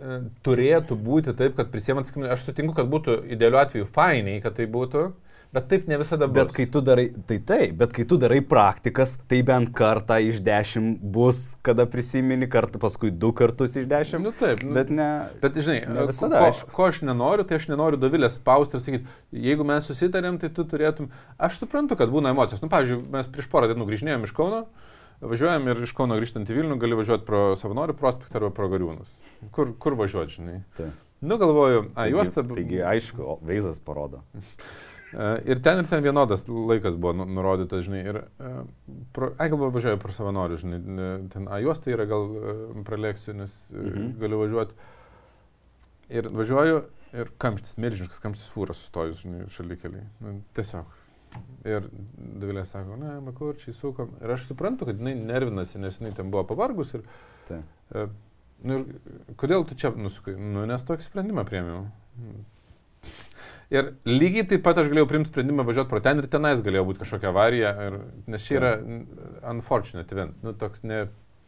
uh, turėtų būti taip, kad prisėmant atsakomybę, aš sutinku, kad būtų idealiu atveju fainiai, kad tai būtų, bet taip ne visada bus. Bet kai tu darai, tai taip, bet kai tu darai praktikas, tai bent kartą iš dešimt bus, kada prisimeni kartą, paskui du kartus iš dešimt. Nu taip, nu, Bet ne. Bet, žinai, Ne visada, ko, aišku. ko aš nenoriu, tai aš nenoriu dovilės spausti ir sakyti, jeigu mes susitarėm, tai tu turėtum. Aš suprantu, kad būna emocijos. Nu, pavyzdžiui, mes prieš porą dienų grįžinėjom iš Kauno, važiuojam ir iš Kauno grįžtant į Vilnių gali važiuoti pro Savanorių prospektą arba pro Gariūnus. Kur, kur važiuoti, žinai? Tai. Nu, galvoju, a, Taigi- juosta. Taigi, aišku, o, vaizdas parodo. <laughs> E, Ir ten ir ten vienodas laikas buvo nu- nurodytas, žinai. Ir, e, pro, ai, galvoju, važiuoju pro savanorių, žinai. Ten, a, juos tai yra gal e, praleksiu, nes mhm. Galiu važiuoti. Ir važiuoju ir kamštis, milžiniškas kamštis fūras sustojus, žinai, šalia keliai. Nu, tiesiog. Ir Davilė sako, ne, makurčiai sukom. Ir aš suprantu, kad jinai nervinasi, nes jinai ten buvo pavargus. Ir, Tai. e, nu, ir kodėl tu čia nusukai? Nu, nes tokį sprendimą priemiau. Ir lygiai taip pat aš galėjau priimti sprendimą važiuoti pro ten ir tenais galėjo būti kažkokia avarija, ir, nes čia yra unfortunate event. Nu, toks ne,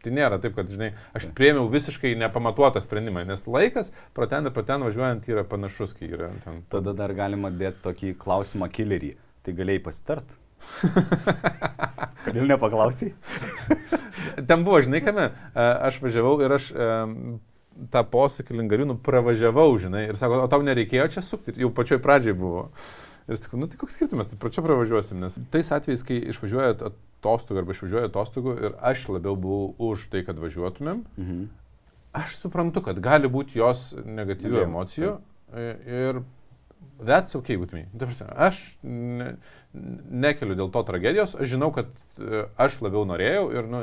tai nėra taip, kad, žinai, aš priėmiau visiškai nepamatuotą sprendimą, nes laikas pro ten ir pro ten važiuojant yra panašus, kai yra ten. Tada dar galima dėti tokį klausimą killerį. Tai galėjai pasitart? <laughs> Kodėl nepaklausai? Ten buvo, žinai, kame, aš važiavau ir aš tą posakį lingariūnų pravažiavau, žinai, ir sako, o tau nereikėjo čia sukti, jau pačioj pradžioj buvo. Ir sakau, nu tai koks skirtumas, tai pro čia pravažiuosim, nes tais atvejais, kai išvažiuoja atostogų arba išvažiuoja atostogų ir aš labiau buvau už tai, kad važiuotumėm, Mhm. aš suprantu, kad gali būti jos negatyvių Negatyvių, emocijų e, ir that's okay with me. Aš ne, nekeliu dėl to tragedijos, aš žinau, kad e, aš labiau norėjau ir nu,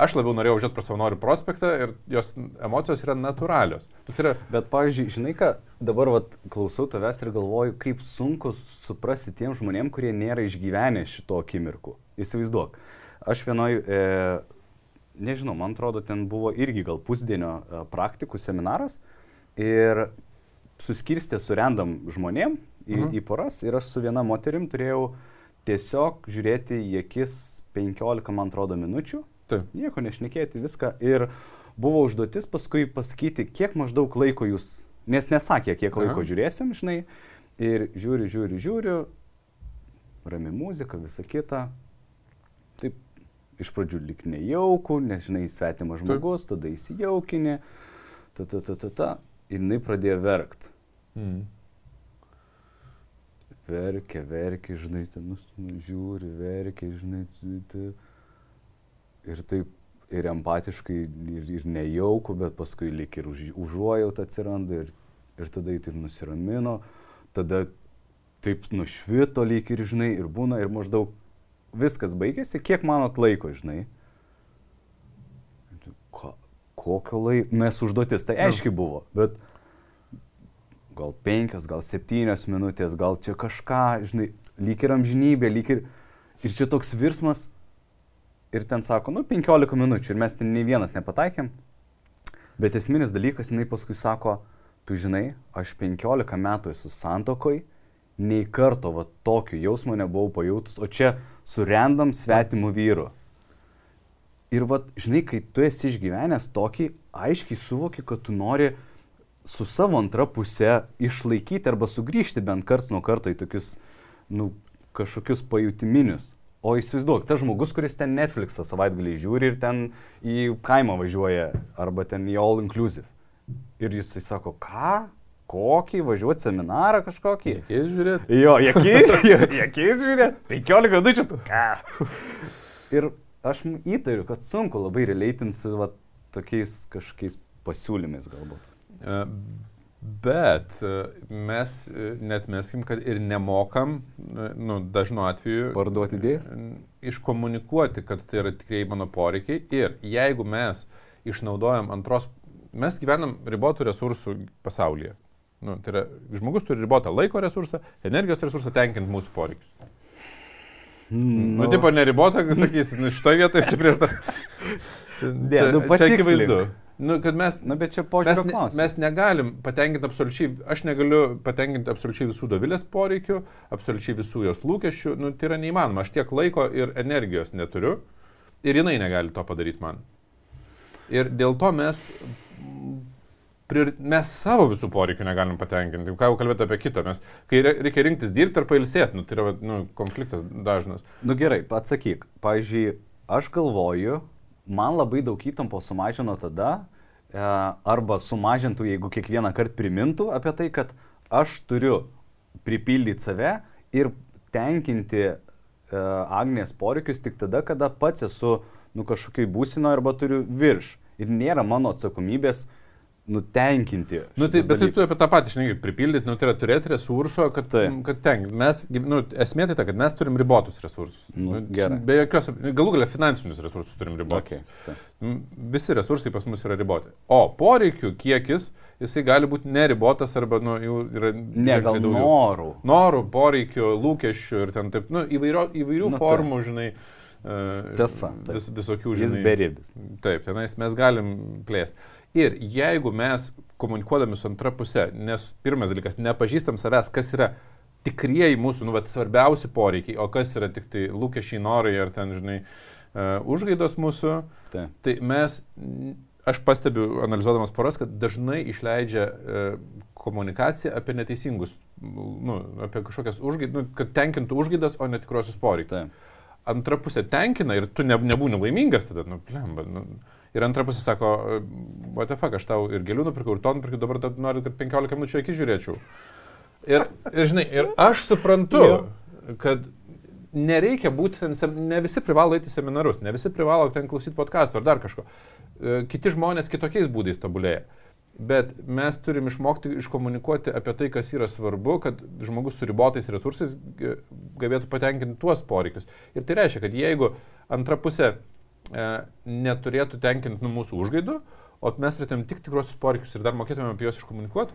aš labiau norėjau važiuoti pro savanorių prospektą ir jos emocijos yra natūralios. Nu, Tai yra, Bet, pavyzdžiui, žinai ką, dabar vat, klausau tavęs ir galvoju, kaip sunku suprasti tiem žmonėm, kurie nėra išgyvenę šito akimirku. Įsivaizduok. Aš vienoj, e, nežinau, man atrodo, ten buvo irgi gal pusdienio e, praktikų seminaras ir suskirstė su random žmonėm į, Mhm. į poras ir aš su viena moterim turėjau tiesiog žiūrėti į akis 15, man atrodo, minučių taip. nieko nešnekėti, viską. Ir buvo užduotis paskui pasakyti, kiek maždaug laiko jūs, nes nesakė, kiek laiko Aha. žiūrėsim, žinai. Ir žiūriu, žiūriu, žiūriu, rami muzika, visa kita. Taip, iš pradžių lik nejaukų, nes, žinai, svetimas žmogus, tada įsijaukinė, ta, ta, ta, ta, ta. Ir jinai pradėjo verkt. Mm. Verkia, verkia, žinai, ten nus- nu, žiūri, verkia, žinai. t- t- Ir taip, ir empatiškai, ir, ir nejauku, bet paskui lik ir už, užuojaut atsiranda, ir, ir tada jį taip nusiramino, tada taip nušvito lyg ir, žinai, ir būna, ir maždaug viskas baigėsi, kiek manot laiko, žinai. Ko, kokio laiko, nes užduotis tai Nu. aiškiai buvo, bet gal penkios, gal septynios minutės, gal čia kažką, žinai, lyg ir amžinybė, lyg ir... Ir čia toks virsmas. Ir ten sako, nu, 15 minučių ir mes ten nei vienas nepataikėm. Bet esminis dalykas, jinai paskui sako, tu žinai, aš 15 metų esu santokoj, nei karto va tokio jausmo nebuvau pajautus, o čia surendam svetimų vyrų. Ir va, žinai, kai tu esi išgyvenęs tokį, aiškiai suvoki, kad tu nori su savo antra pusė išlaikyti arba sugrįžti bent karts nuo karto į tokius, nu, kažkokius pajutiminius. O įsivaizduok, tas žmogus, kuris ten Netflixą savaitgalį žiūri ir ten į kaimą važiuoja, arba ten į All Inclusive. Ir jisai sako, ką? Kokį? Važiuoti seminarą kažkokį? Reikės žiūrėti. Jo, jėkiais, <laughs> jėkiais žiūrė, 15 minučių tu. Ką? <laughs> Ir aš įtariu, kad sunku labai releitinti su va, tokiais kažkokiais pasiūlymais galbūt. E, Bet e, mes e, net meskim, kad ir nemokam, nu, dažnu atveju, Parduoti idėjas? iškomunikuoti, kad tai yra tikrai mano poreikiai. Ir jeigu mes išnaudojam antros, mes gyvenam ribotų resursų pasaulyje. Nu, tai yra, žmogus turi ribotą laiko resursą, energijos resursą tenkint mūsų poreikius. Nu, nu tipo neribotą, kai sakysi, nu, šitoje vietoje čia prieš dar. Čia, Ne, čia, nu, čia akivaizdu. Nu, kad mes Na, bet čia Mes, požiūrio ne, klausimas. mes negalim patenkinti absoliučiai, aš negaliu patenkinti absoliučiai visų dovilės poreikių, absoliučiai visų jos lūkesčių, nu, tai yra neįmanoma, aš tiek laiko ir energijos neturiu ir jinai negali to padaryti man. Ir dėl to mes, priori- mes savo visų poreikių negalim patenkinti, ką jau kalbėti apie kitą, mes, kai re- reikia rinktis dirbti ar pailsėti, nu, tai yra nu, konfliktas dažnas. Nu gerai, atsakyk. Pavyzdžiui, aš galvoju, man labai daug įtampos sumažino tada, e, arba sumažintų, jeigu kiekvieną kartą primintų apie tai, kad aš turiu pripildyti save ir tenkinti e, Agnės poreikius tik tada, kada pats esu nu, kažkokiai būsino arba turiu virš. Ir nėra mano atsakomybės nutenkinti. Nu, tai, bet tai tu dalykus. apie tą patį, žinai, pripildyti, nu, tai yra turėti resurso, kad, Taip. kad ten, mes, nu, esmė tai ta, kad mes turim ribotus resursus. Nu, Nu, gerai. Be jokios, galų galia finansinius resursus turim ribotus. Okay, tai. Visi resursai pas mus yra riboti. O poreikių kiekis, jisai gali būti neribotas arba, nu, jų yra... Ne, gal daugiau. norų. Norų, poreikių, lūkesčių ir ten taip, nu, įvairio, įvairių Nu, formų, žinai. e, Tiesa. Vis, visokių, Jis žinai. beribis. Taip, tenais mes galim plėsti. Ir jeigu mes komunikuodami su antra pusė, nes pirmas dalykas, nepažįstam savęs, kas yra tikrieji mūsų, nu, vat, svarbiausi poreikiai, o kas yra tik tai lūkesčiai, norai ar ten, žinai, uh, užgaidos mūsų, Tai. tai mes, aš pastebiu, analizuodamas poras, kad dažnai išleidžia uh, komunikaciją apie neteisingus, nu, apie kažkokias užgaidas, nu, kad tenkintų užgaidas, o netikrosius poreikius Tai. antra pusė tenkina ir tu ne, nebūni laimingas tada, nu, plemba. Nu. Ir antra pusė sako, what the fuck, aš tau ir gėlių nupirkau, ir ton nupirkau, dabar tu nori, kad 15 minučių akį žiūrėčiau. Ir, ir žinai, ir aš suprantu, kad nereikia būti ne visi privalo eiti seminarus, ne visi privalo ten klausyti podcastų ar dar kažko. E, Kiti žmonės kitokiais būdais tobulėja. Bet mes turim išmokti iškomunikuoti apie tai, kas yra svarbu, kad žmogus su ribotais resursais g- galėtų patenkinti tuos poreikius. Ir tai reiškia, kad jeigu antra pusė e, neturėtų tenkinti nu, mūsų užgaidų, o mes turėtumėm tik tikruosius poreikius ir dar mokėtumėm apie juos iškomunikuoti,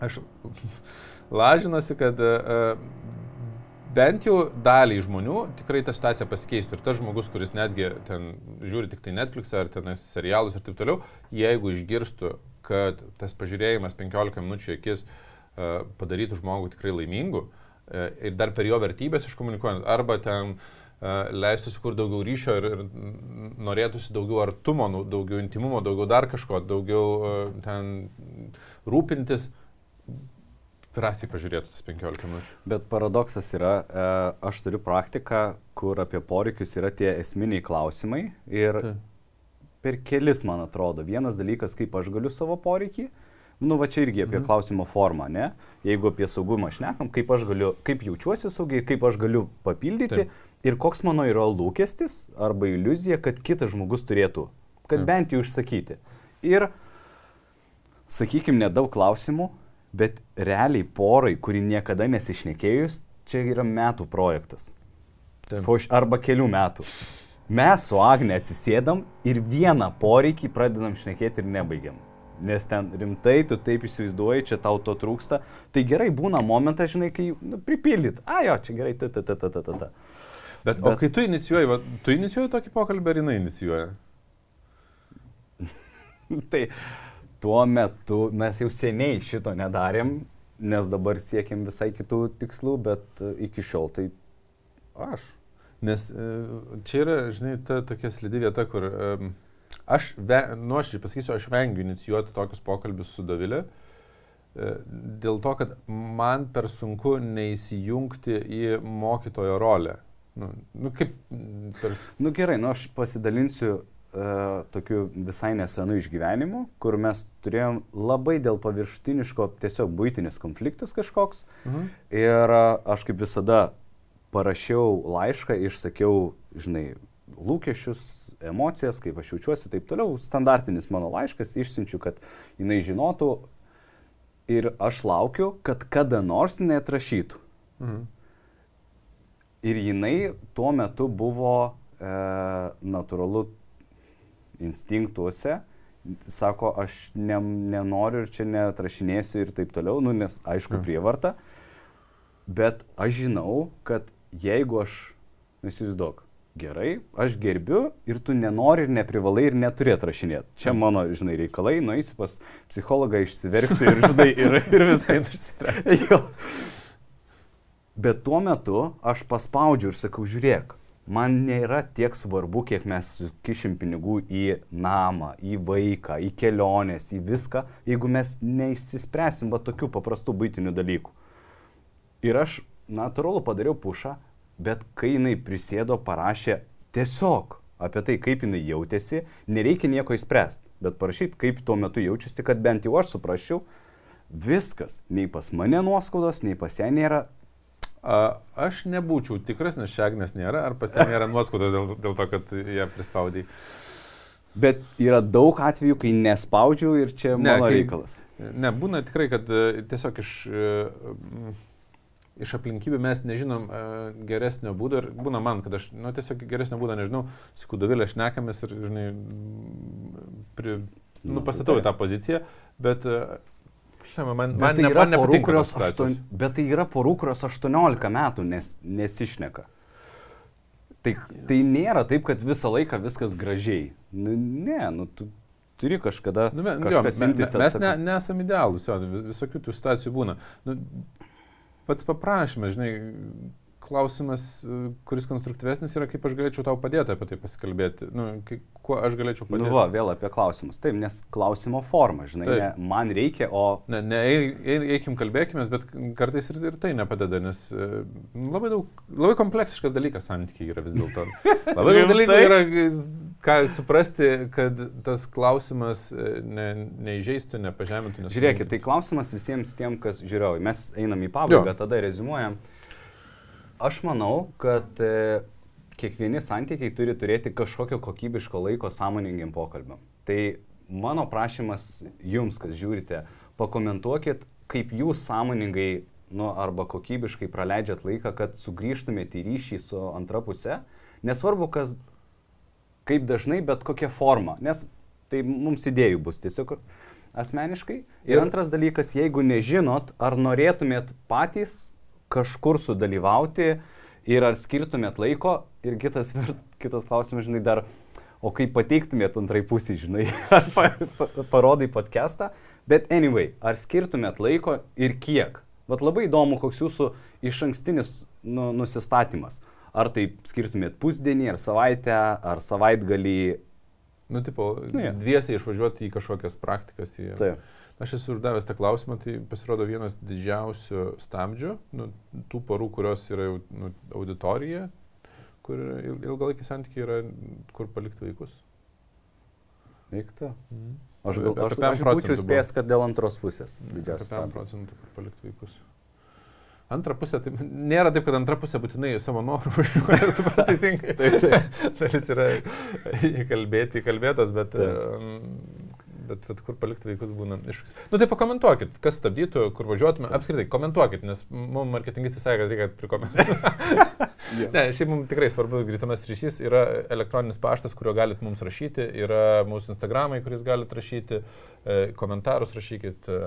aš <laughs> lažinuosi, kad e, bent jau daliai žmonių tikrai ta situacija pasikeistų. Ir tas žmogus, kuris netgi ten žiūri tik tai Netflix ar tenais serialus ir taip toliau, jeigu išgirstų, kad tas pažiūrėjimas 15 minučių akis e, padarytų žmogų tikrai laimingu e, ir dar per jo vertybės iškomunikuojant, arba ten e, leistų sukurti daugiau ryšio ir, ir norėtųsi daugiau artumo, daugiau intimumo, daugiau dar kažko, daugiau e, ten rūpintis, drąsiai pažiūrėtų tas 15 minučių. Bet paradoksas yra, e, aš turiu praktiką, kur apie poreikius yra tie esminiai klausimai ir Taip. per kelis, man atrodo, vienas dalykas, kaip aš galiu savo poreikį, nu va čia irgi apie Mhm. klausimo formą, ne? Jeigu apie saugumą šnekam, kaip aš galiu, kaip jaučiuosi saugiai, kaip aš galiu papildyti Taip. Ir koks mano yra lūkestis arba iliuzija, kad kitas žmogus turėtų, kad bent jau išsakyti. Ir, sakykime, nedaug klausimų, bet realiai porai, kuri niekada nesišnekėjus, čia yra metų projektas. Taip. Arba kelių metų. Mes su Agne atsisėdam ir vieną poreikį pradedam šnekėti ir nebaigiam. Nes ten rimtai, tu taip įsivaizduoji, čia tau to trūksta. Tai gerai būna momentas, žinai, kai nu, pripildyt. A, jo, čia gerai, ta, ta, ta, ta, ta, ta, ta. Bet, o Bet- kai tu inicijuoji, va, tu inicijuoji tokį pokalbį ar jinai inicijuoja? <laughs> tai tuo metu mes jau seniai šito nedarėm, nes dabar siekiam visai kitų tikslų, bet e, iki šiol tai aš. Nes e, čia yra, žinai, ta tokia slidi vieta, kur um, aš, ve, nuoširdžiai pasakysiu, aš vengiu inicijuoti tokius pokalbius su Dovilė, e, dėl to, kad man per sunku neįsijungti į mokytojo rolę. Nu, nu kaip per... Nu gerai, nu aš pasidalinsiu uh, tokiu visai nesenu išgyvenimu, kur mes turėjom labai dėl paviršutiniško tiesiog būtinis konfliktas kažkoks. Mhm. Ir a, aš kaip visada parašiau laišką, išsakiau, žinai, lūkesčius, emocijas, kaip aš jaučiuosi, taip toliau. Standartinis mano laiškas, išsiunčiu, kad jinai žinotų ir aš laukiu, kad kada nors jinai atrašytų. Mhm. Ir jinai tuo metu buvo e, natūralu instinktuose, sako, aš ne, nenoriu ir čia neatrašinėsiu ir taip toliau, nu, nes aišku Mhm. prievarta, bet aš žinau, kad jeigu aš, nu, įsivaizduok, gerai, aš gerbiu ir tu nenori ir neprivalai ir neturi atrašinėti. Čia Mhm. mano, žinai, reikalai, nueisiu pas psichologą, išsiverksiu ir, žinai, ir, ir viskas išsispręs. Bet tuo metu aš paspaudžiu ir sakau, žiūrėk, man nėra tiek svarbu, kiek mes kišim pinigų į namą, į vaiką, į keliones, į viską, jeigu mes neįsispręsim va tokių paprastų būtinių dalykų. Ir aš natūralu padariau pušą, bet kai jinai prisėdo, parašė tiesiog apie tai, kaip jinai jautėsi, nereikia nieko įspręsti, bet parašyti, kaip tuo metu jaučiasi, kad bent jau aš suprasčiau, viskas, nei pas mane nuoskaudos, nei pas ją nėra, aš nebūčiau tikras, nes šiagnės nėra, ar pas ją nėra nuoskaudos dėl, dėl to, kad ją prispaudai. Bet yra daug atvejų, kai nespaudžiu ir čia Ne, mano kai- reikalas. Ne, būna tikrai, kad e, tiesiog iš, e, iš aplinkybių mes nežinom e, geresnio būdo ir būna man, kad aš, nu, tiesiog geresnio būdo nežinau, su kudovilė šnekamės ir, žinai, pri, nu, Nu, pastatau į tą poziciją, bet, žinoma, man, Bet man, tai ne, man porų, kurios aštuon... Bet tai yra porų, kurios 18 metų nes, nesišneka. Tai, tai nėra taip, kad visą laiką viskas gražiai. Nu, ne, nu tu turi kažkada... Nu, me, jo, kažkas me, me, imtis mes ne, nesame idealūs, jo, vis- visokių tų situacijų būna. Nu, pats paprašymas, žinai, klausimas, e, kuris konstruktyvesnis yra, kaip aš galėčiau tau padėti apie tai pasikalbėti. Nu, kai, kuo aš galėčiau padėti. Nu va, vėl apie klausimus. Taip, nes klausimo forma, žinai, Taip. ne, man reikia, o... Ne, ne ei- ei- eikim kalbėkime, bet kartais ir, ir tai nepadeda, nes e, labai daug, labai kompleksiškas dalykas santykiai yra vis dėlto. <laughs> Labai daug dalykų yra, e, ką suprasti, kad tas klausimas ne, neįžeistų, nepažemintų. Žiūrėkit, tai klausimas visiems tiem, kas žiūrėjo. Mes einam į pabaigą, Jo. tada rezumuojam. Aš manau, kad e, kiekvieni santykiai turi turėti kažkokio kokybiško laiko sąmoningiam pokalbiam. Tai mano prašymas jums, kas žiūrite, pakomentuokit, kaip jūs sąmoningai nu, arba kokybiškai praleidžiat laiką, kad sugrįžtumėte į ryšį su antra pusė. Nesvarbu, kas, kaip dažnai, bet kokia forma. Nes tai mums idėjų bus tiesiog asmeniškai. Ir- ir antras dalykas, jeigu nežinot, ar norėtumėt patys kažkur sudalyvauti ir ar skirtumėt laiko. Ir kitas, kitas klausimas, žinai, dar, o kaip pateiktumėt antrai pusį, žinai, <laughs> ar pa, pa, parodai podcastą. Bet anyway, ar skirtumėt laiko ir kiek? Vat labai įdomu, koks jūsų iš ankstinis nu, nusistatymas. Ar tai skirtumėt pusdienį, ar savaitę, ar savaitgalį. Nu, tipo, Nu, jo. dviesiai išvažiuoti į kažkokias praktikas. Į... Taip. Aš esu uždavęs tą klausimą, tai pasirodo vienas didžiausių stabdžių, nu, tų porų, kurios yra jau nu, auditorija, kur il- ilgalaikiai santykiai yra, kur palikti vaikus. Veiktų. Mhm. Aš, gal, aš, aš būčiau spėjęs, kad dėl antros pusės. Didžiausias 5 stabdis. procentų kur palikti vaikus. Antra pusė, tai nėra taip, kad antra pusė būtinai savo norų važiuoja, <laughs> suprasti teisingai. Taip. Dalis yra įkalbėti, įkalbėtas, bet, Taip. Bet, bet kur palikti vaikus būna iššūkis. Nu tai pakomentuokit, kas stabdytų, kur važiuotume. Apskritai, komentuokit, nes mums marketingistai sakė, kad reikia prikomentuoti. <laughs> Jo. ne, šiaip mums tikrai svarbu grįžtamas ryšys. Yra elektroninis paštas, kuriuo galit mums rašyti, yra mūsų Instagramai, kuris galit rašyti, e, komentarus rašykit. E,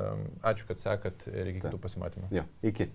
Ačiū, kad sekat ir iki kitų pasimatymų. Jo, iki.